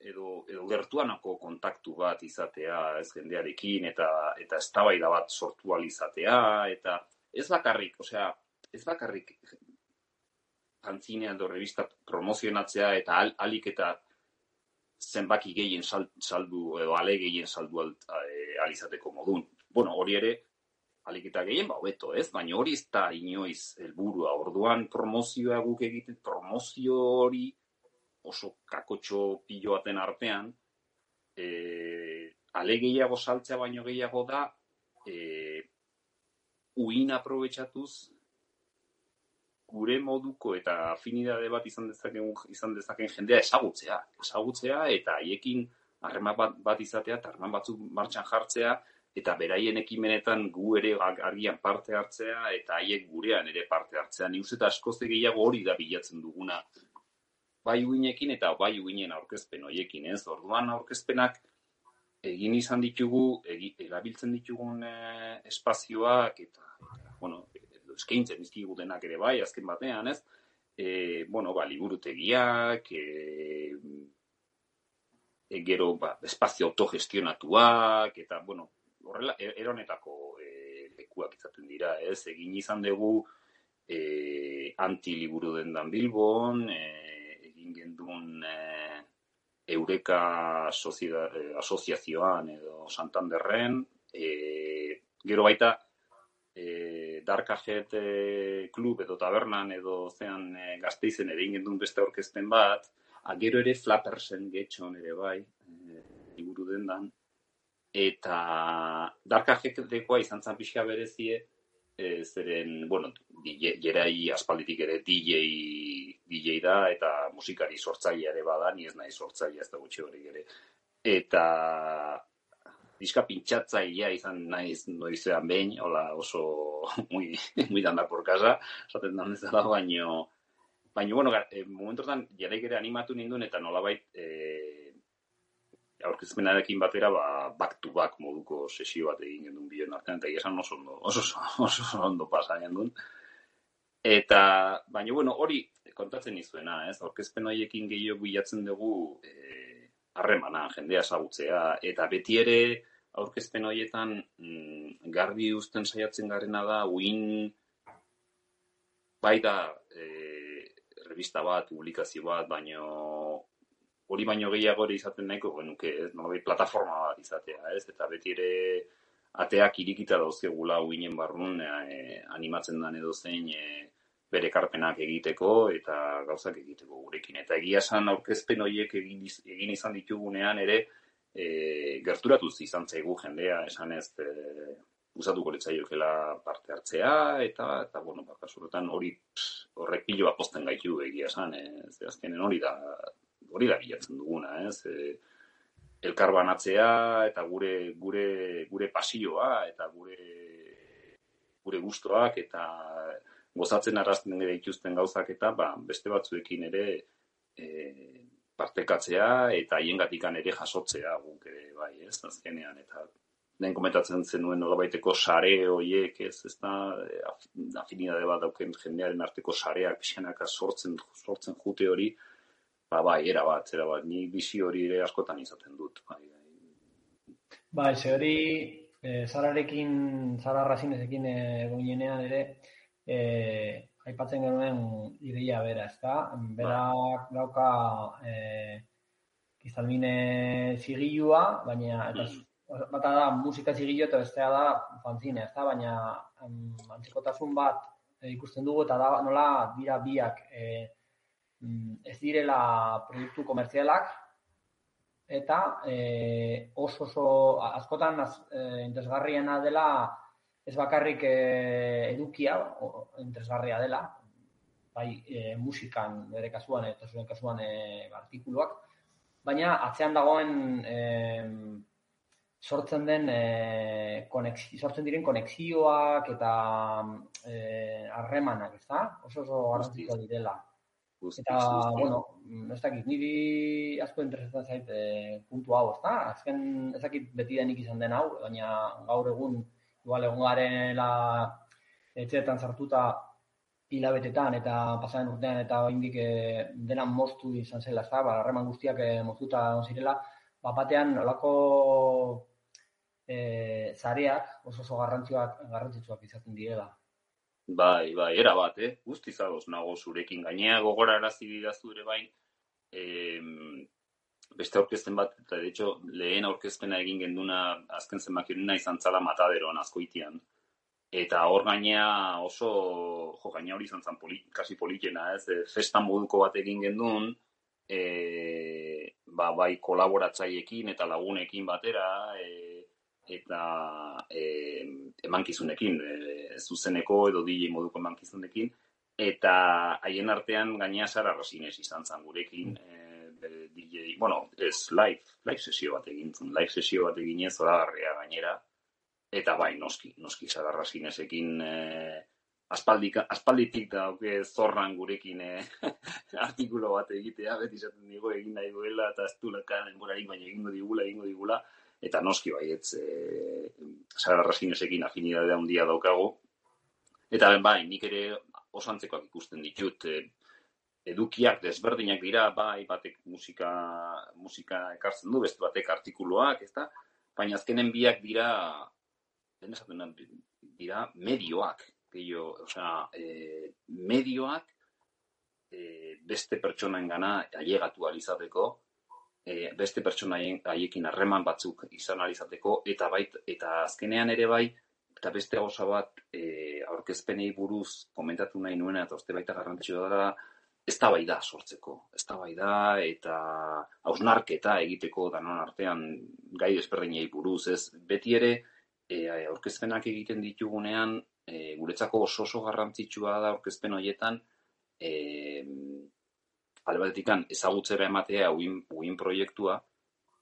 edo, edo gertuanako kontaktu bat izatea ez jendearekin eta eta eztabaida bat sortu izatea eta ez bakarrik, osea, ez bakarrik antzinea edo revista promozionatzea eta al, alik eta zenbaki gehien saldu edo ale gehien saldu al, e, alizateko modun. Bueno, hori ere alik eta gehien ba hobeto, ez? Baina hori ez da inoiz helburua. Orduan promozioa guk egiten promozio hori oso kakotxo piloaten artean, e, ale gehiago saltzea baino gehiago da, e, uin aprobetsatuz, gure moduko eta afinidade bat izan dezaken, izan dezaken jendea esagutzea. Esagutzea eta haiekin harreman bat, bat izatea, eta harreman batzuk martxan jartzea, eta beraien ekimenetan gu ere argian parte hartzea, eta haiek gurean ere parte hartzea. Ni uste eta askoze gehiago hori da bilatzen duguna bai uinekin eta bai uinen aurkezpen hoiekin, ez? Orduan aurkezpenak egin izan ditugu, egi, erabiltzen ditugun e, espazioak eta, bueno, eskaintzen dizkigu denak ere bai, azken batean, ez? E, bueno, ba, liburutegiak, e, e, gero, ba, espazio autogestionatuak, eta, bueno, horrela, e, eronetako e, lekuak izaten dira, ez? Egin izan dugu e, anti-liburu dendan Bilbon, e, egin gendun e, Eureka e, Asoziazioan edo Santanderren, e, gero baita e, Darkajet e, klub edo tabernan edo zean e, gazteizen ere gendun beste orkesten bat, agero ere Flappersen getxon ere bai, e, liburu dendan, eta Darkajetekoa izan zan pixka berezie, e, zeren, bueno, jerai aspalditik ere DJ, DJ da, eta musikari sortzaile ere bada, ni ez nahi sortzaile ez da gutxi hori ere. Eta diska pintxatzailea izan naiz noizean behin, hola oso muy, muy danda por casa, esaten dan ez dela, baino, baino, bueno, e, momentotan jaraik ere animatu ninduen, eta nolabait, e, aurkezpenarekin batera ba back to back moduko sesio bat egin genuen bion artean eta esan oso ondo oso oso, oso ondo pasa genuen eta baina bueno hori kontatzen izuena ez? Aurkezpen horiekin gehiago bilatzen dugu eh harremana jendea ezagutzea. Eta beti ere aurkezpen horietan mm, garbi uzten saiatzen garena da uin bai da e, revista bat, publikazio bat, baino hori baino gehiago ere izaten nahiko genuke, ez, nolabait plataforma bat izatea, ez, eta beti ere ateak irikita dauzkegula uinen barrun e, animatzen den edo zein e, bere karpenak egiteko eta gauzak egiteko gurekin. Eta egia esan aurkezpen horiek egin, egin izan ditugunean ere e, gerturatuz izan zaigu jendea, esan ez e, usatuko litzaiokela parte hartzea, eta, eta bueno, bakasuretan hori horrek pilo bat posten gaitu egia esan, e, azkenen hori da hori da bilatzen duguna, ez? E, elkar banatzea eta gure gure gure pasioa eta gure gure gustoak eta gozatzen arrasten ere dituzten gauzak eta ba, beste batzuekin ere e, partekatzea eta haiengatikan ere jasotzea guk ere bai, ez? Azkenean eta den komentatzen zenuen nolabaiteko sare horiek, ez, ez da, afinidade bat dauken jendearen arteko sareak pixanaka sortzen, sortzen jute hori, ba, bai, era bat, era bat, ni bizi hori ere askotan izaten dut. Bai, bai. bai ze hori, e, zararekin, zara razinezekin e, ere, e, aipatzen genuen ideia bera, ez da? Bera bai. dauka e, izalmine zigilua, baina eta bata da musika zigilo eta bestea da fanzine, ez da, baina um, antzikotasun bat e, ikusten dugu eta da nola dira biak e, ez direla produktu komertzialak eta e, oso oso askotan az, e, interesgarriena dela ez bakarrik e, edukia o, interesgarria dela bai e, musikan bere kasuan eta zuen kasuan e, artikuluak baina atzean dagoen e, sortzen den e, sortzen diren konexioak eta harremanak, ezta? Oso oso garrantzitsua direla. Eta bueno, ez dakit, niri asko interesatzen zait e, puntu hau, ezta? Azken ez dakit beti denik izan den hau, baina gaur egun igual egon garela etxeetan sartuta hilabetetan eta pasaren urtean eta oraindik e, dena moztu izan zela, ezta? Ba, harreman guztiak e, moztuta on zirela, ba batean olako eh zareak oso oso garrantzitsuak garrantzitsuak izaten direla. Bai, bai, era bat, eh? Guzti zagoz nago zurekin gainea gogorarazi didazu ere bain eh beste aurkezpen bat eta de hecho lehen aurkezpena egin genduna azken zenbakiruna izan zala mataderoan azkoitian. Eta hor gainea oso, jo, gainea hori izan zan poli, kasi politena, ez, e, festa moduko bat egin gendun, e, ba, bai kolaboratzaiekin eta lagunekin batera, e, eta e, emankizunekin, e, zuzeneko edo DJ moduko emankizunekin, eta haien artean gainea Sara Rasinez izan zan gurekin, e, DJ, bueno, ez live, live sesio bat egin zuen, live sesio bat egin ez zoragarria gainera, eta bai, noski, noski Sara Rasinezekin e, aspaldik, aspalditik da oke zorran gurekin e, artikulo bat egitea, beti izaten digo egin nahi duela, eta ez du baina egingo digula, egingo digula, eta noski baietz e, Sara Rasinesekin afinidadea handia daukago. Eta bai, nik ere osantzekoak ikusten ditut, e, edukiak desberdinak dira, bai, batek musika, musika ekartzen du, beste batek artikuluak, ezta? Baina azkenen biak dira, den esaten dira medioak, gehiago, osea, e, medioak e, beste pertsonaen gana ailegatu alizateko, e, beste pertsona haiekin harreman batzuk izan alizateko, eta bait, eta azkenean ere bai, eta beste gauza bat e, aurkezpenei buruz komentatu nahi nuena, eta uste baita garrantzioa da, ez da bai da sortzeko, ez da bai da, eta hausnarketa egiteko danon artean gai desberdinei buruz, ez? Beti ere, e, aurkezpenak egiten ditugunean, e, guretzako oso oso garrantzitsua da aurkezpen horietan, e, alde batetik ezagutzera ematea uin, uin proiektua,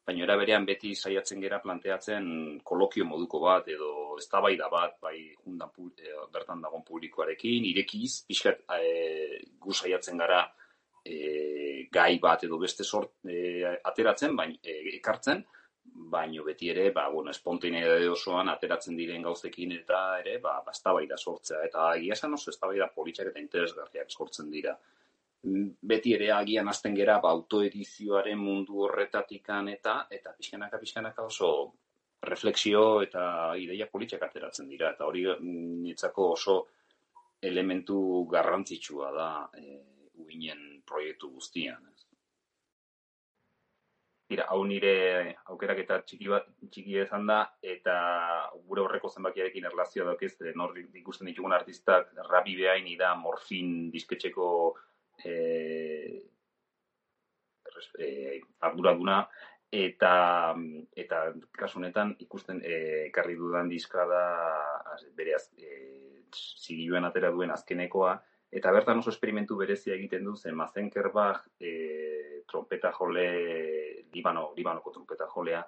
baina era berean beti saiatzen gera planteatzen kolokio moduko bat edo eztabaida bat bai jundan e, bertan dagoen publikoarekin irekiz pixkat e, gu saiatzen gara e, gai bat edo beste sort e, ateratzen baina e, ekartzen baino beti ere ba bueno espontaneidade osoan ateratzen diren gauzekin eta ere ba eztabaida sortzea. Eta egia esan oso eztabaida politxak eta interesgarriak sortzen dira beti ere agian hasten gera ba, autoedizioaren mundu horretatikan eta eta pixkanaka pixkanaka oso refleksio eta ideia politxak ateratzen dira eta hori nitzako oso elementu garrantzitsua da e, uinen proiektu guztian. Tira, hau nire aukerak eta txiki, bat, txiki ezan da, eta gure horreko zenbakiarekin erlazioa daukez, nor ikusten ditugun artistak, rabi behain da morfin disketxeko e, e, arduraduna eta eta kasu honetan ikusten eh ekarri dudan diska da bere az, e, atera duen azkenekoa eta bertan oso esperimentu berezia egiten du zen Mazenkerbach e, trompeta jole Libano Libanoko trompeta jolea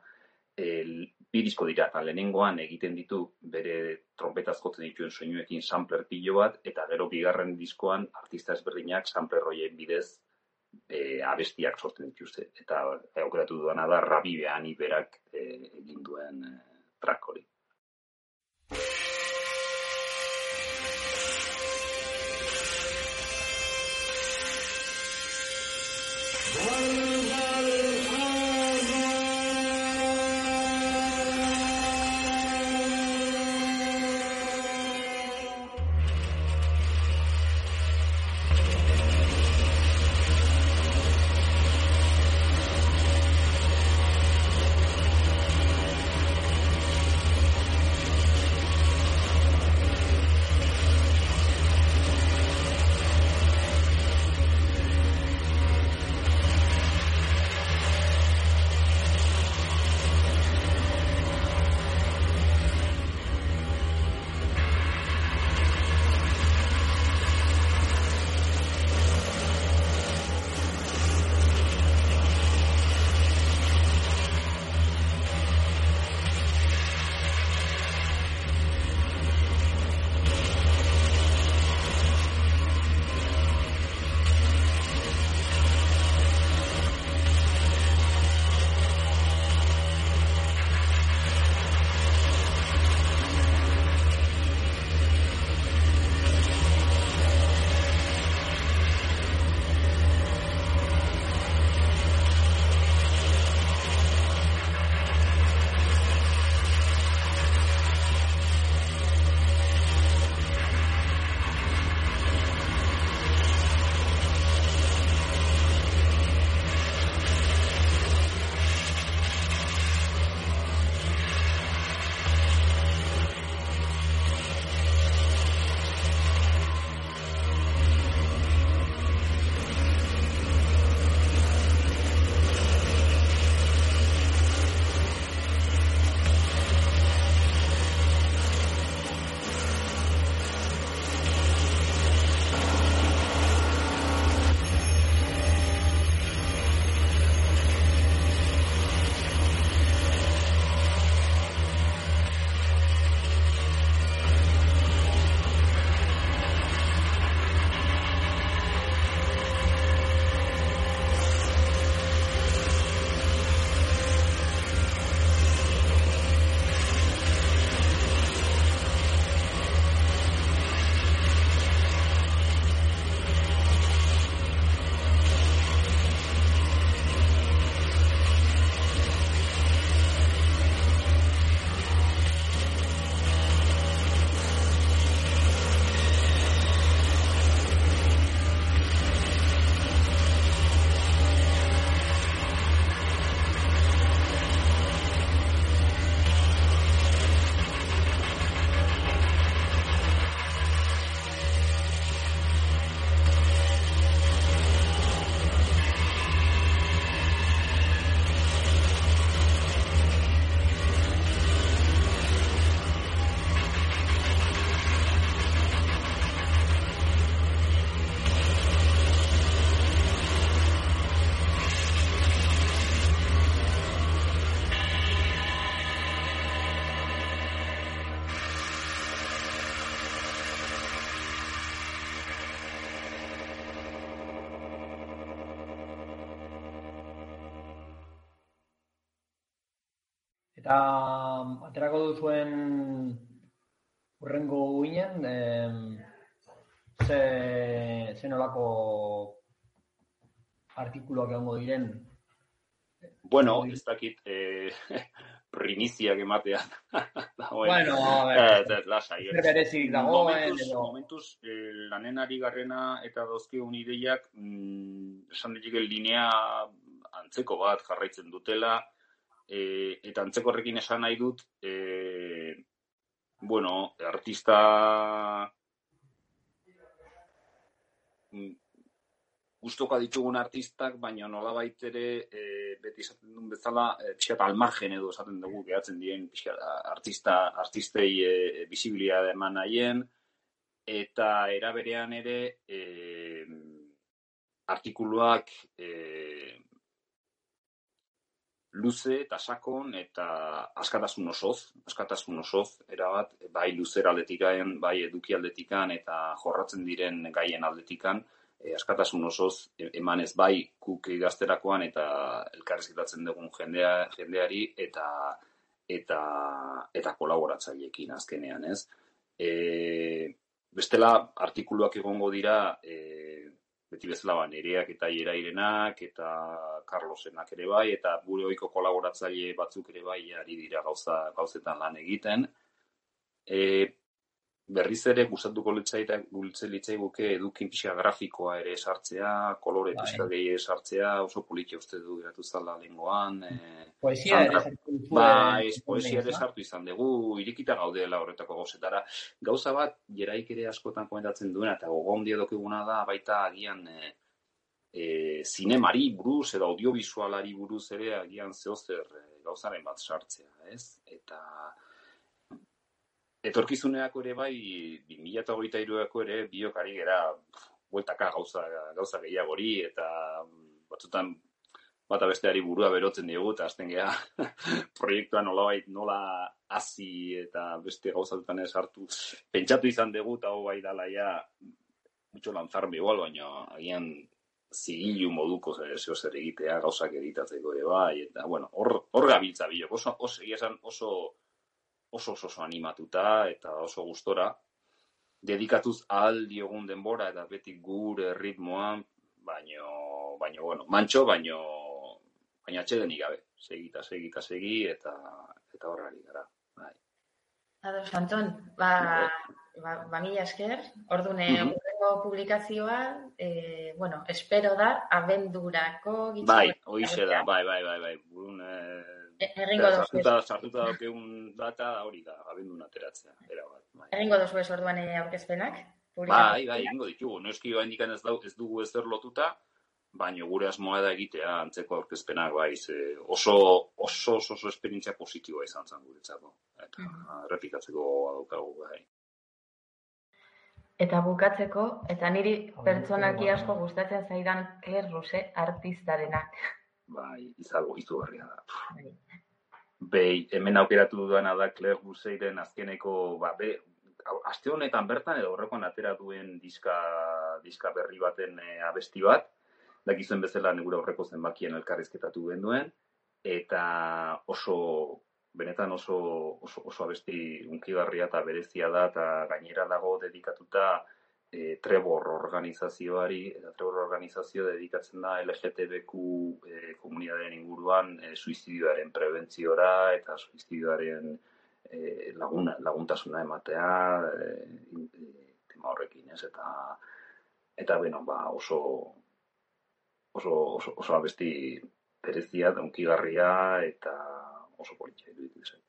el, bi disko dira, eta lehenengoan egiten ditu bere trompetazkotzen dituen soinuekin sampler pilo bat, eta gero bigarren diskoan artista ezberdinak sampler hoien bidez e, abestiak sortzen dituzte. Eta e, aukeratu e, da, rabi behan iberak e, egin duen e, track hori. Well, aterako duzuen urrengo uinen, eh, ze, ze nolako artikuluak egongo diren? Bueno, ez dakit, eh, primiziak ematea. bueno, a ver, lasai. Berezik dagoen momentuz, momentuz eh, lanen ari garrena eta dozkeun ideiak mm, esan ditike linea antzeko bat jarraitzen dutela e, eta antzeko horrekin esan nahi dut e, bueno, artista gustoka ditugun artistak, baina nola ere e, beti esaten duen bezala, e, pixkat almargen edo esaten dugu gehatzen dien pixkat artista, artistei e, bisibilia eman nahien, eta eraberean ere e, artikuluak e, luze eta sakon eta askatasun osoz, askatasun osoz, erabat, bai luzera aldetikan, bai eduki aldetikan eta jorratzen diren gaien aldetikan, e, askatasun osoz e, emanez bai kuk gazterakoan eta elkarrizketatzen dugun jendea, jendeari eta eta eta kolaboratzaileekin azkenean, ez? E, bestela artikuluak egongo dira e, beti bezala nereak eta irairenak eta Carlosenak ere bai eta gure ohiko kolaboratzaile batzuk ere bai ari dira gauza gauzetan lan egiten. E, berriz ere gustatuko litzaita gultze litzai buke edukin pixa grafikoa ere sartzea, kolore bai. pixka gehi sartzea, oso politia uste du geratu zala lengoan. E, poesia ere sartu Bai, poesia ere sartu izan dugu, irikita gaudela horretako gauzetara. Gauza bat, jeraik ere askotan komentatzen duena, eta gogon diodokeguna da, baita agian e, e, zinemari buruz, edo audiovisualari buruz ere, agian zehozer e, gauzaren bat sartzea, ez? Eta etorkizuneako ere bai, 2008ako ere biok ari gera bueltaka gauza, gauza gehiagori eta batzutan bata besteari burua berotzen diogu eta azten geha proiektua nola bai, nola hasi eta beste gauzatutan ez hartu pentsatu izan dugu eta hau bai dala ja mucho lanzarme igual, baina agian zigilu moduko zeo zer egitea gauzak editatzeko ere bai, eta bueno, hor, hor gabiltza biok, oso, oso, oso, oso oso oso, animatuta eta oso gustora. Dedikatuz ahal diogun denbora eta beti gure ritmoan baino baino bueno mancho baino baina atxeden gabe. Segita segita segi eta eta horrari gara. Bai. Ados Anton ba ba, ba mila esker. Ordune mm -hmm. publikazioa eh, bueno espero da abendurako bai hoize da. Bai bai bai bai. Burun eh, Erringo dozu. Sartuta, sartuta daukeun data hori da, abendun ateratzea. Era bat, bai. Erringo dozu ez orduan eh, aurkezpenak? Bai, bai, egingo ditugu. No eski bain ez, dau, ez dugu ez lotuta, baina gure asmoa da egitea antzeko aurkezpenak, bai, ze oso, oso, oso, oso esperientzia positiboa izan zen guretzako. Eta mm. repikatzeko daukagu, bai. Eta bukatzeko, eta niri pertsonaki asko gustatzen zaidan Claire Rose artistarenak. Bai, izalgo, izu da. Bai. Bei, hemen aukeratu duena da Claire Buseiren azkeneko, ba, be, aste honetan bertan edo horrekoan atera duen diska, diska berri baten e, abesti bat, dakizuen bezala negura horreko zenbakien elkarrizketatu duen, eta oso, benetan oso, oso, oso abesti unkigarria eta berezia da, eta gainera dago dedikatuta e, Trevor organizazioari, eta Trevor organizazio dedikatzen da LGTBQ e, komunitateen inguruan e, suizidioaren prebentziora eta suizidioaren e, laguna, laguntasuna ematea e, tema horrekin, ez? Eta, eta bueno, ba, oso, oso, oso, oso abesti perezia, donkigarria eta oso politxe iruditzen.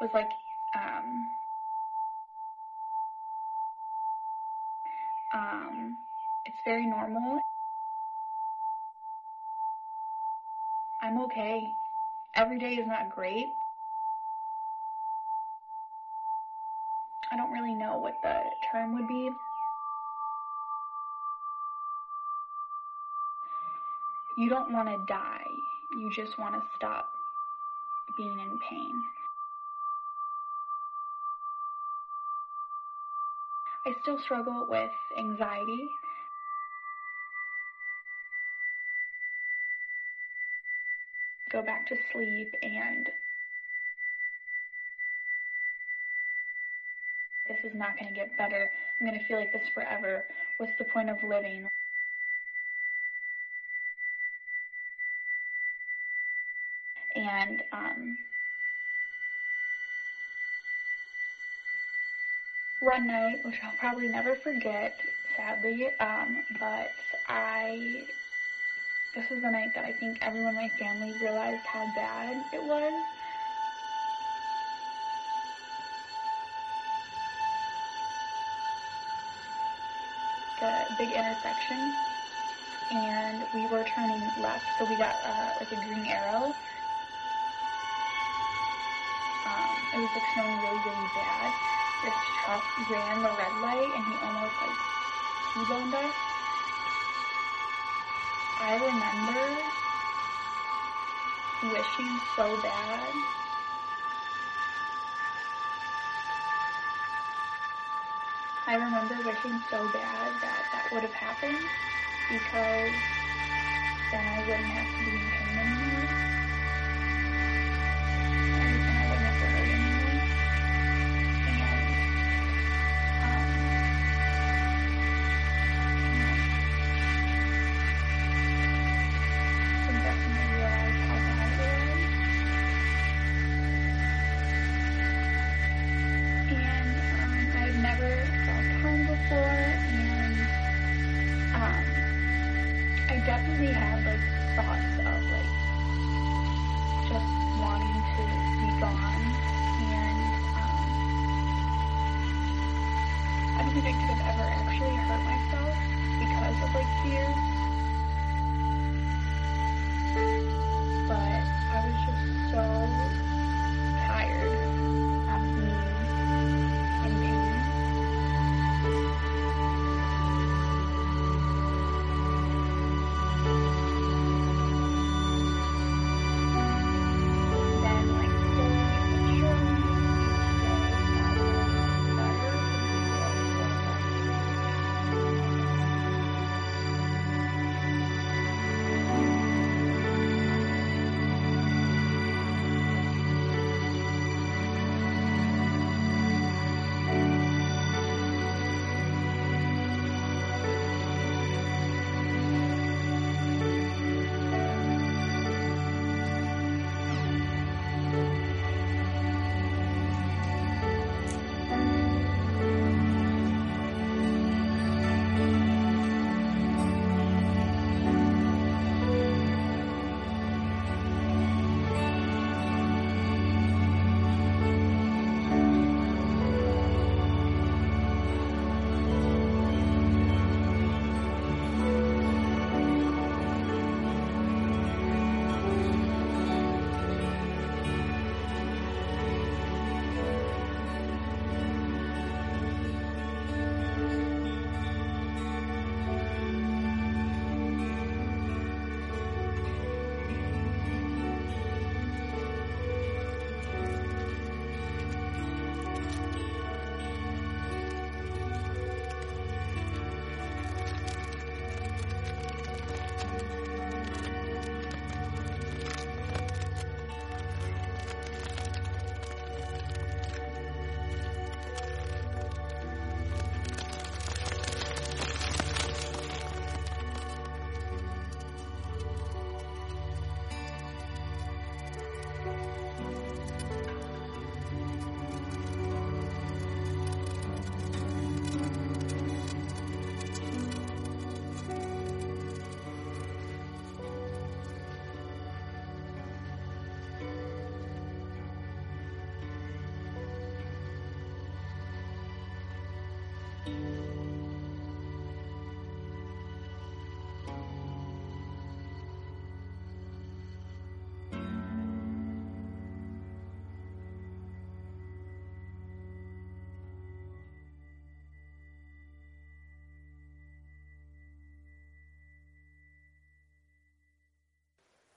Was like, um, um, it's very normal. I'm okay. Every day is not great. I don't really know what the term would be. You don't want to die. You just want to stop being in pain. I still struggle with anxiety. Go back to sleep and this is not going to get better. I'm going to feel like this forever. What's the point of living? And um, one night, which I'll probably never forget, sadly, um, but I, this was the night that I think everyone in my family realized how bad it was. The big intersection, and we were turning left, so we got uh, like a green arrow. Um, it was like snowing really, really bad this truck ran the red light and he almost like T-boned us. I remember wishing so bad I remember wishing so bad that that would have happened because then I wouldn't have to be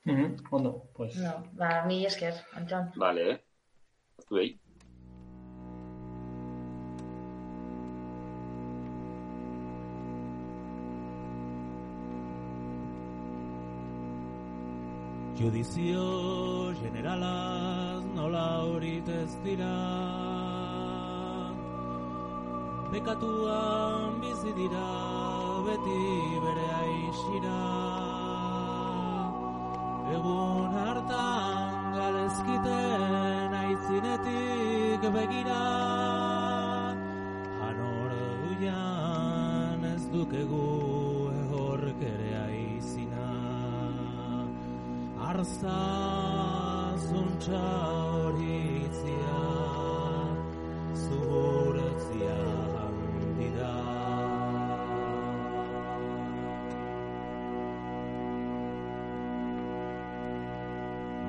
Mhm, Ondo, pues... No, ba, mi esker, Anton. Vale, eh? Zuei. Judizio generalaz nola horit ez dira. Bekatuan bizi dira beti bere aixira Egun hartan galezkiten aitzinetik begira. Hanor duian ez dukegu Arza zuntza horitzia zuhurtzia handida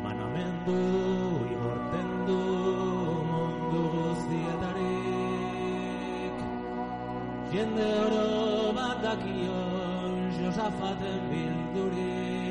Manamendu igorten bildurik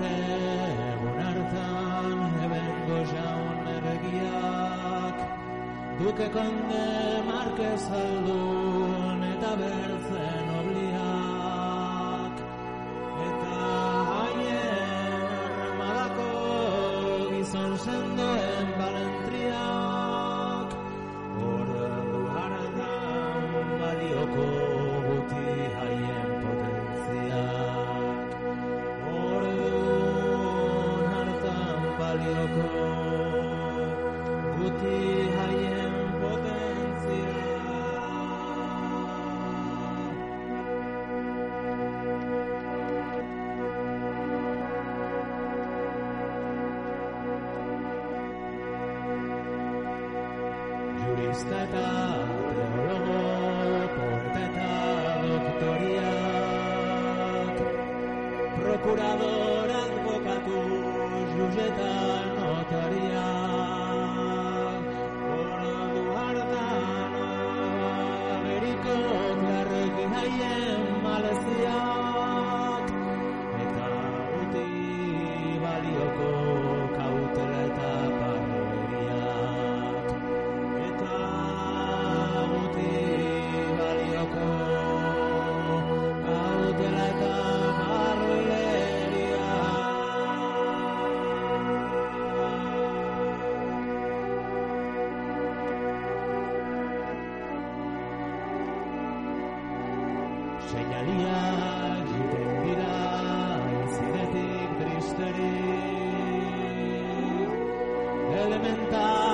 Dirate egun hartan ebengo jaun erregiak Duke konde Marquez aldun eta bertzen obliak. Eta haien armadako gizon sendoen elemental.